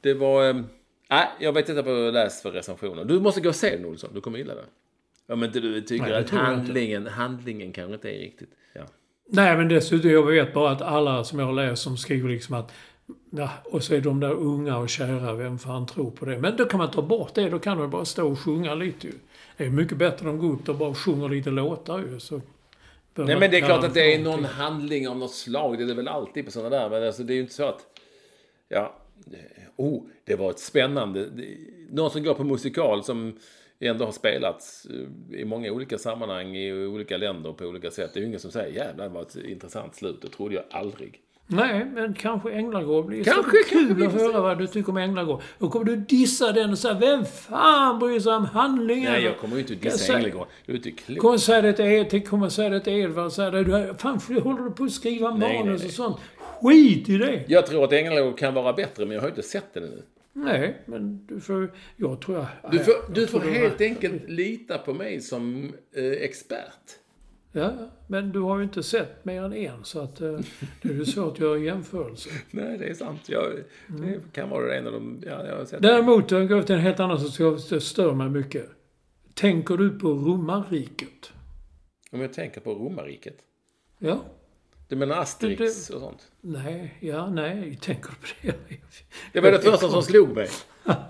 det var... eh, nej, jag vet inte vad jag läst för recensioner. Du måste gå och se den Olsson. Du kommer gilla den. Om inte du tycker Nej, det att handlingen, handlingen kanske inte är riktigt... Ja. Nej, men dessutom, jag vet bara att alla som jag har läst som skriver liksom att Ja, och så är de där unga och kära, vem fan tror på det? Men då kan man ta bort det, då kan de bara stå och sjunga lite ju. Det är mycket bättre om de går upp och bara sjunger lite låtar ju. Så Nej men det är klart att det är någon någonting. handling av något slag. Det är det väl alltid på sådana där. Men alltså, det är ju inte så att... Ja. Oh, det var ett spännande... Någon som går på musikal som ändå har spelats eh, i många olika sammanhang i olika länder på olika sätt. Det är ju ingen som säger jävlar det var ett intressant slut. Det trodde jag aldrig. Nej, men kanske Änglagård blir Kanske, kanske kul vi att höra vad du tycker om Änglagård. Då kommer du dissa den och säga Vem fan bryr sig om handlingen? Nej, jag kommer ju inte dissa Ängelgård. Du är inte klok. Kommer säga det till Ed, till- kommer säga det till Edvard säga det. Fan, håller du på att skriva Nej, manus nej, nej. och sånt? Skit i det! Jag tror att Ängelgård kan vara bättre, men jag har inte sett den ännu. Nej, men du får... Jag tror jag... Du får, jag du får helt jag- enkelt lita på mig som eh, expert. Ja, men du har ju inte sett mer än en, så att eh, det är ju svårt att göra jämförelser. [LAUGHS] Nej, det är sant. Jag, Det kan vara en av de... Ja, jag har sett Däremot, jag går till en helt annan det stör mig mycket. Tänker du på romarriket? Om jag tänker på romarriket. Ja? Du menar Asterix och sånt? Nej, ja, nej, tänker du på det? Det var det första som slog mig.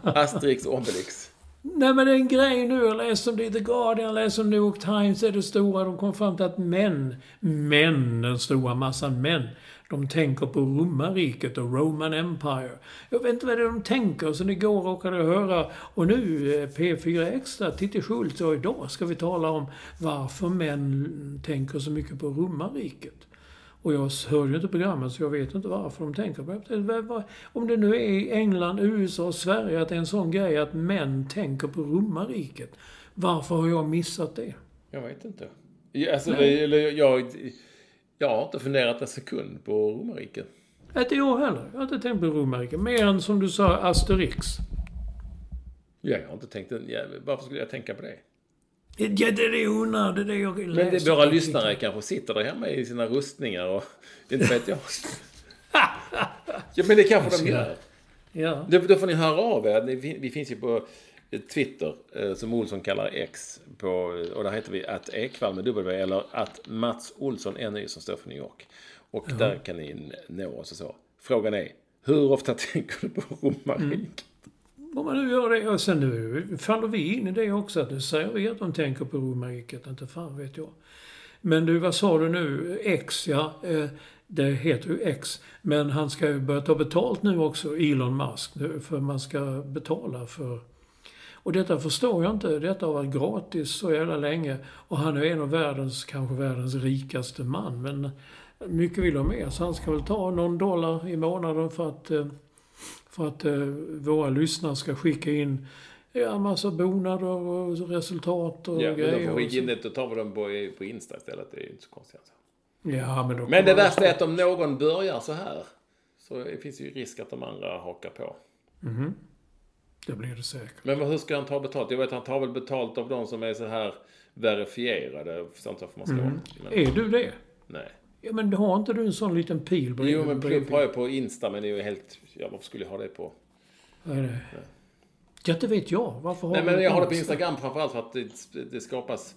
Asterix och Obelix. Nej men det är en grej nu, jag läste om det i The Guardian, jag läste om New York Times, är det stora. De kom fram till att män, män, den stora massan män, de tänker på romarriket och Roman Empire. Jag vet inte vad det är de tänker, så igår råkade jag höra, och nu eh, P4 Extra, Titti Schultz, och idag ska vi tala om varför män tänker så mycket på romarriket. Och jag hör ju inte programmet så jag vet inte varför de tänker på det. Om det nu är i England, USA och Sverige att det är en sån grej att män tänker på romarriket. Varför har jag missat det? Jag vet inte. Alltså, eller, jag, jag har inte funderat en sekund på romarriket. Inte jag heller. Jag har inte tänkt på romarriket. Mer än som du sa, Asterix. Ja, jag har inte tänkt en, ja, Varför skulle jag tänka på det? Ja, det är det undrar. Det är jag Men läser. det, våra lyssnare kanske sitter där hemma i sina rustningar och... [LAUGHS] Inte vet jag. [LAUGHS] ja, men det kanske de gör. Ja. Då, då får ni höra av er. Vi finns ju på eh, Twitter, eh, som Olsson kallar X. På, och där heter vi att Ekvall med W eller att Mats Olsson NY som står för New York. Och där kan ni nå oss och så. Frågan är, hur ofta [LAUGHS] tänker du på romarriket? Om man nu gör det, och sen nu faller vi in i det också. Att nu säger vi att de tänker på romarriket. Inte fan vet jag. Men du, vad sa du nu? X, ja. Eh, det heter ju X. Men han ska ju börja ta betalt nu också, Elon Musk. nu, För man ska betala för... Och detta förstår jag inte. Detta har varit gratis så jävla länge. Och han är en av världens, kanske världens rikaste man. Men mycket vill ha mer. Så han ska väl ta någon dollar i månaden för att eh, för att eh, våra lyssnare ska skicka in ja, massa bonader och resultat och Ja, men de grejer. får skicka in det och tar vi dem på, på Insta istället. Det är ju inte så konstigt. Alltså. Ja, men, då Men det värsta är att om någon börjar så här så det finns ju risk att de andra hakar på. Det blir det säkert. Men vad- hur ska han ta betalt? Jag vet han tar väl betalt av de som är så här verifierade. Sånt varför man ska vara. Men, Är du det? nej. Ja, men har inte du en sån liten pil bredvid? Jo, men? Plupp har jag på Insta, men det är ju helt... Ja, varför skulle jag ha det på? Vad är det? Ja, det vet jag. Varför har Nej, du men jag har det på Insta? Instagram framförallt för att det, det skapas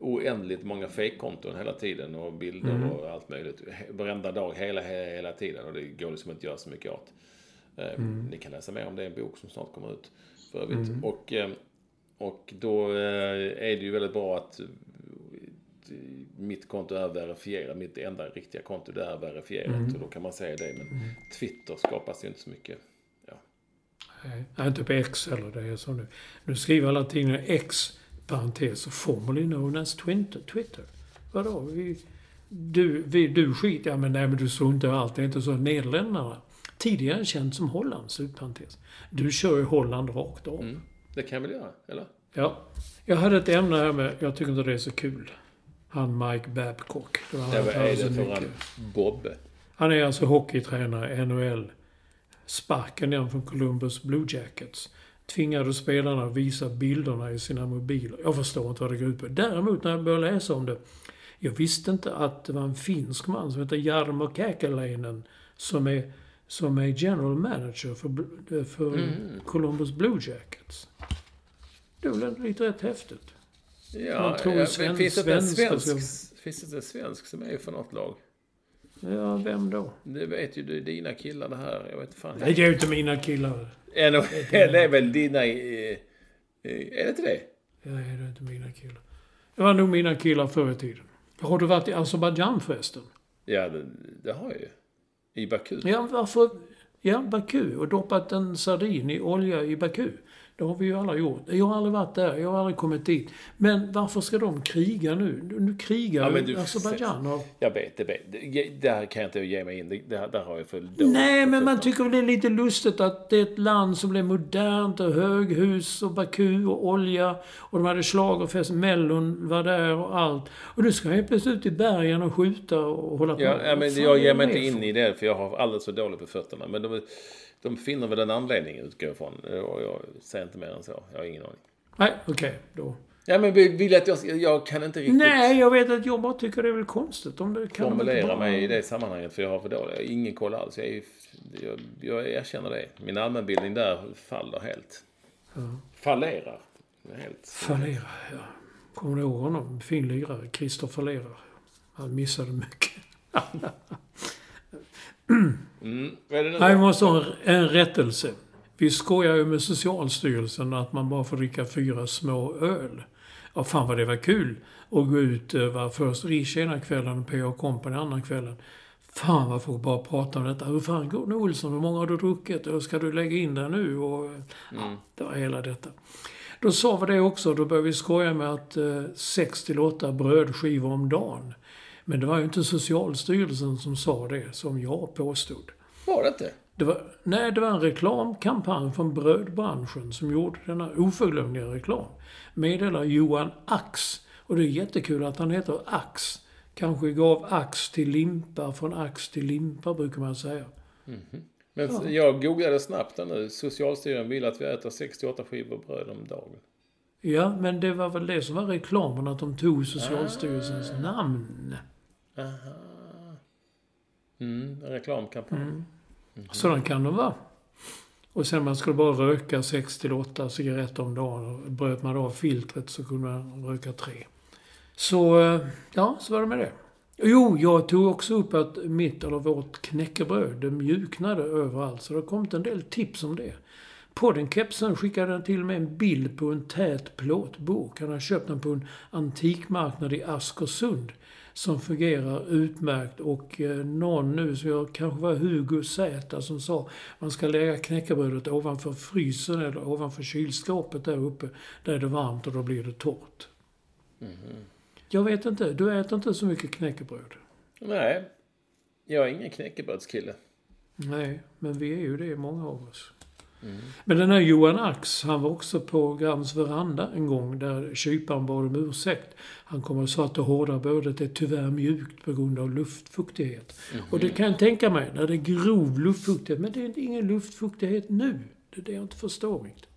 oändligt många fejkkonton hela tiden och bilder Mm. och allt möjligt. Varenda dag, hela, hela, hela tiden. Och det går liksom inte att göra så mycket åt. Eh, Mm. Ni kan läsa mer om det i en bok som snart kommer ut. För övrigt. Och, eh, och då eh, är det ju väldigt bra att mitt konto är verifierat. Mitt enda riktiga konto det är verifierat. Mm. Och då kan man säga det. Men Twitter skapas ju inte så mycket. Ja. Nej, inte på X heller. Det är så nu. Nu skriver alla tidningar X, parentes, formerly known as Twitter. Twitter. Vadå? Vi, du, vi, du skit, ja men nej men du struntar i allt. Det är inte så. Nederländerna, tidigare känt som Holland, slutparentes. Du kör ju Holland rakt av. Mm. Det kan jag väl göra, eller? Ja. Jag hade ett ämne här med, jag tycker inte det är så kul. Han Mike Babcock. Det var Ja, han vad är det för en Bobbe? Han är alltså hockeytränare, NHL. Sparken ner från Columbus Blue Jackets. Tvingade spelarna att visa bilderna i sina mobiler. Jag förstår inte vad det går ut på. Däremot när jag började läsa om det. Jag visste inte att det var en finsk man som heter Jarmo Käkäläinen som är, som är general manager för, för Mm. Columbus Blue Jackets. Det är väl lite rätt häftigt. Ja, tror ja, sven- finns, det en svenskar svensk, finns det inte en svensk som är för något lag? Ja, vem då? Det vet ju du, dina killar det här. Jag vet fan. Nej, det är ju inte mina killar. NHL är [LAUGHS] väl dina... eh, eh, Är det inte det? Nej, det är inte mina killar. Det var nog mina killar förr i tiden. Har du varit i Azerbajdzjan förresten? Ja, det, det har jag ju. I Baku. Ja, varför? Ja, Baku. Och doppat en sardin i olja i Baku. Det har vi ju alla gjort. Jag har aldrig varit där. Jag har aldrig kommit dit. Men varför ska de kriga nu? Nu krigar Ja, ju Azerbajdzjan. Och... Jag vet, det vet. Där kan jag inte ge mig in. Det, där, där har jag för dåligt Nej, men man tycker väl det är lite lustigt att det är ett land som blev modernt och höghus och Baku och olja. Och de hade schlagerfest, Mellon var där och allt. Och nu ska jag helt plötsligt ut i bergen och skjuta och hålla på. Ja, ja, men jag ger mig inte in i det, för jag har alldeles för dåligt på fötterna. Men de, de finner väl en anledning, utgår jag ifrån. Och jag säger inte mer än så. Jag har ingen aning. Nej, okej. då. Ja, men vill att jag... Jag kan inte riktigt Nej, jag vet att jag bara tycker det är väl konstigt om det kan formulera bara- mig i det sammanhanget, för jag har för dåligt. Jag ingen koll alls. Jag, är, jag, jag erkänner det. Min allmänbildning där faller helt. Fallerar. Helt. Fallera, ja. Kommer du ihåg honom? Fin lirare. Christer Fallerar. Han missade mycket. [LAUGHS] Mm. Vad är det nu? Nej, vi måste ha en, en rättelse. Vi skojar ju med Socialstyrelsen att man bara får dricka fyra små öl. Ja, fan vad det var kul att gå ut eh, var först Riche ena kvällen och P.O. Company andra kvällen. Fan vad folk bara pratar om detta. Hur fan går det Olsson? Hur många har du druckit? Ska du lägga in det nu? Och, Mm. ja, det var hela detta. Då sa vi det också. Då började vi skoja med att eh, 6 till 8 brödskivor om dagen. Men det var ju inte Socialstyrelsen som sa det, som jag påstod. Var det inte? Det var, nej, det var en reklamkampanj från brödbranschen som gjorde denna oförglömliga reklam. Meddelar Johan Ax. Och det är jättekul att han heter Ax. Kanske gav ax till limpa, från ax till limpa brukar man säga. Men jag googlade snabbt här nu. Socialstyrelsen vill att vi äter 68 skivor bröd om dagen. Ja, men det var väl det som var reklamen, att de tog Socialstyrelsens namn. Mm, en reklamkampanj. Sådan kan de vara. Och sen man skulle bara röka 6 till 8 cigaretter om dagen. Och bröt man av filtret så kunde man röka tre. Så, eh, ja, så var det med det. Jo, jag tog också upp att mitt, eller vårt knäckebröd, det mjuknade överallt. Så det har kommit en del tips om det. Podden Kepsen skickade han till med en bild på en tät plåtbok. Han har köpt den på en antikmarknad i Askersund. Som fungerar utmärkt och eh, någon nu, så jag kanske var Hugo Z som sa man ska lägga knäckebrödet ovanför frysen eller ovanför kylskåpet där uppe. Där är det varmt och då blir det torrt. Jag vet inte, du äter inte så mycket knäckebröd. Nej, jag är ingen knäckebrödskille. Nej, men vi är ju det, många av oss. Men den här Johan Ax, han var också på Grams veranda en gång där kyparen bad om ursäkt. Han kom och sa att det hårda brödet är tyvärr mjukt på grund av luftfuktighet. Och det kan jag tänka mig, när det är grov luftfuktighet. Men det är inte ingen luftfuktighet nu. Det är det jag inte förstår riktigt.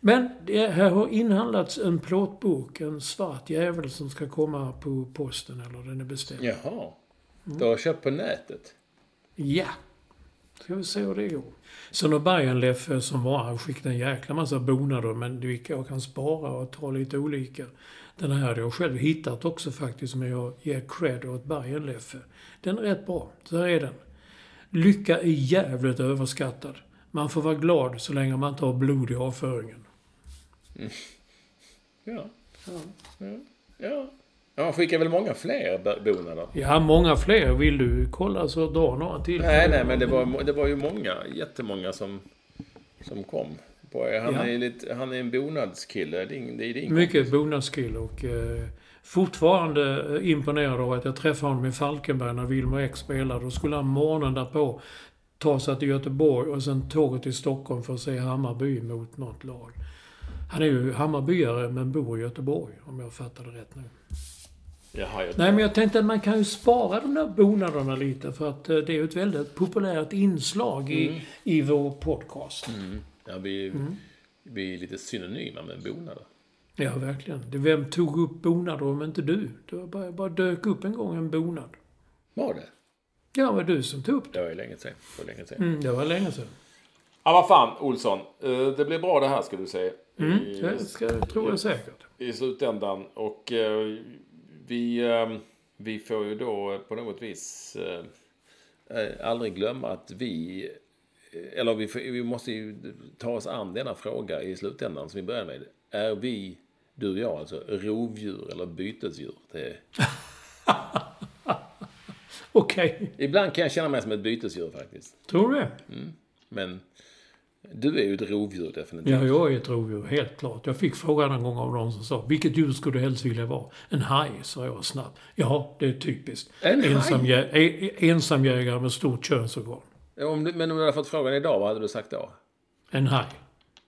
Men det här har inhandlats en plåtbok, en svart jävel som ska komma på posten, eller den är beställd. Jaha. Du har köpt på nätet? Ja. Ska vi se hur det går. Så när Bajenleffe som var, han skickade en jäkla massa bonader, men det gick jag kan spara och ta lite olika. Den här hade jag själv hittat också faktiskt, men jag ger cred åt Bajenleffe. Den är rätt bra. Så här är den. Lycka är jävligt överskattad. Man får vara glad så länge man inte har blod i avföringen. Ja. Ja. Ja. ja. Han skickar väl många fler bonader? Ja, många fler. Vill du kolla så dra några till. Nej, nej, men det var, det var ju många, jättemånga som, som kom. På, han, Ja. är lite, han är en bonadskille. Det är, det är din Mycket bonadskill och eh, fortfarande eh, imponerad av att jag träffade honom i Falkenberg när Wilmer X spelade. Då skulle han morgonen därpå ta sig till Göteborg och sen tåget till Stockholm för att se Hammarby mot något lag. Han är ju Hammarbyare men bor i Göteborg om jag fattade rätt nu. Jaha, jag, Nej men jag tänkte att man kan ju spara de där bonaderna lite för att eh, det är ju ett väldigt populärt inslag i, i vår podcast. ja, vi, vi är lite synonyma med bonader. Ja, verkligen. Vem tog upp bonader om inte du? Det var bara, bara dök upp en gång en bonad. Var det? Ja, det var du som tog upp det. Det var ju länge sedan. Det var länge sedan. Mm, det var länge sedan. Ja, vad fan, Olsson. Eh, Det blir bra det här, ska du säga. Mm, I, det ska, tror jag säkert. I slutändan. Och eh, vi, eh, vi får ju då på något vis eh, eh, aldrig glömma att vi... eh, Eller vi, vi måste ju ta oss an denna fråga i slutändan som vi börjar med. Är vi, du och jag alltså, rovdjur eller bytesdjur? Det, [LAUGHS] Okej. ibland kan jag känna mig som ett bytesdjur faktiskt. Tror du det? Men du är ju ett rovdjur definitivt. Ja, jag är ett rovdjur, helt klart. Jag fick frågan en gång av någon som sa Vilket djur skulle du helst vilja vara? En haj, sa jag snabbt. Ja, det är typiskt. En haj? Ensamjä- e- ensamjägare med stort könsorgan. Om du, men om du hade fått frågan idag, vad hade du sagt då? En haj.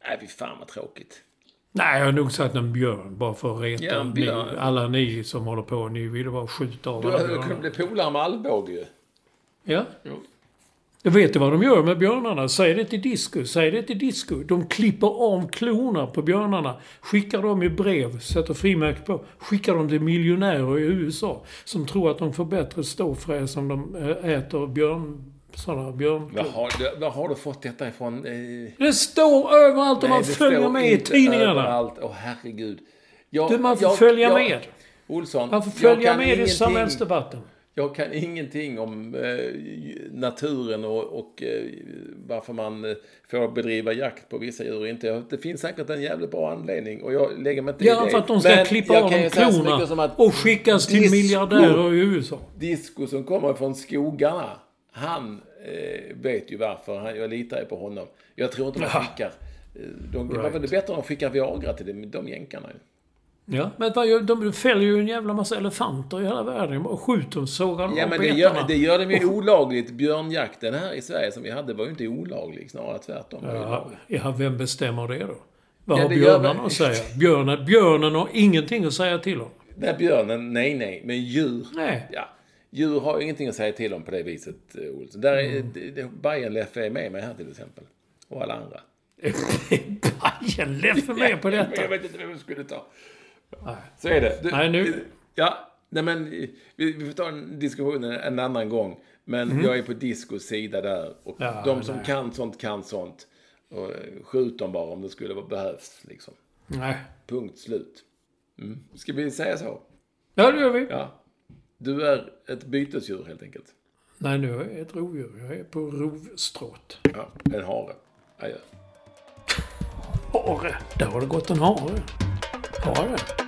Nej, fy fan vad tråkigt. Nej, jag har nog sagt en björn, bara för att reta Ja, ni, alla ni som håller på. Ni vill bara skjuta av Du hade kunnat bli polare med Alvbåge ju. Ja. Jo. Vet du vad de gör med björnarna? Säg det till Disco. Säg det till Disco. De klipper av klorna på björnarna. Skickar dem i brev, sätter frimärke på. Skickar dem till miljonärer i USA. Som tror att de får bättre ståfräs om de eh, äter björn... Sådana björn... Var har, du, var har du fått detta ifrån? Eh, Det står överallt om man följer med i tidningarna. Överallt. Åh herregud. Jag, Du, man får jag- följa jag- med. Olsson. Man får följa med i samhällsdebatten. Jag kan ingenting om eh, naturen och, och eh, varför man eh, får bedriva jakt på vissa djur inte. Det finns säkert en jävligt bra anledning och jag lägger mig inte i Ja, det. för att de ska Men klippa av dem klorna som att och skickas till disco- miljardärer i USA. Disco som kommer från skogarna, han eh, vet ju varför. Han, jag litar ju på honom. Jag tror inte de Ja. skickar... De, Right. Varför är det bättre om de skickar Viagra till de, de jänkarna? ju? Ja, men de fäller ju en jävla massa elefanter i hela världen och skjuter och sågar Ja, men det gör, det gör de ju olagligt. Björnjakten här i Sverige som vi hade var ju inte olaglig, snarare tvärtom. Ja, ja, vem bestämmer det då? Vad Ja, har väl- att säga? Björnen, björnen har ingenting att säga till om. Nej, björnen, nej, nej. Men djur. Nej. Ja. Djur har ingenting att säga till om på det viset, eh, Olsson. Där är, Mm. det- Bajen-Leffe är med mig här till exempel. Och alla andra. [LAUGHS] Bajen Leffe med på detta. jag vet inte vem jag skulle ta. Så är det. Du, Nej, nu- Ja, nej men vi, vi får ta en diskussion en, en annan gång. Men jag är på Discos sida där. Och. Ja, de som nej. kan sånt kan sånt. Och eh, skjut dem bara om det skulle vara behövs. Liksom. Nej. Punkt slut. Mm. Ska vi säga så? Ja, det gör vi. Ja. Du är ett bytesdjur helt enkelt. Nej, nu är jag ett rovdjur. Jag är på rovstråt. Ja, en hare. Adjö. Hare. Där har det gått en hare. Hare.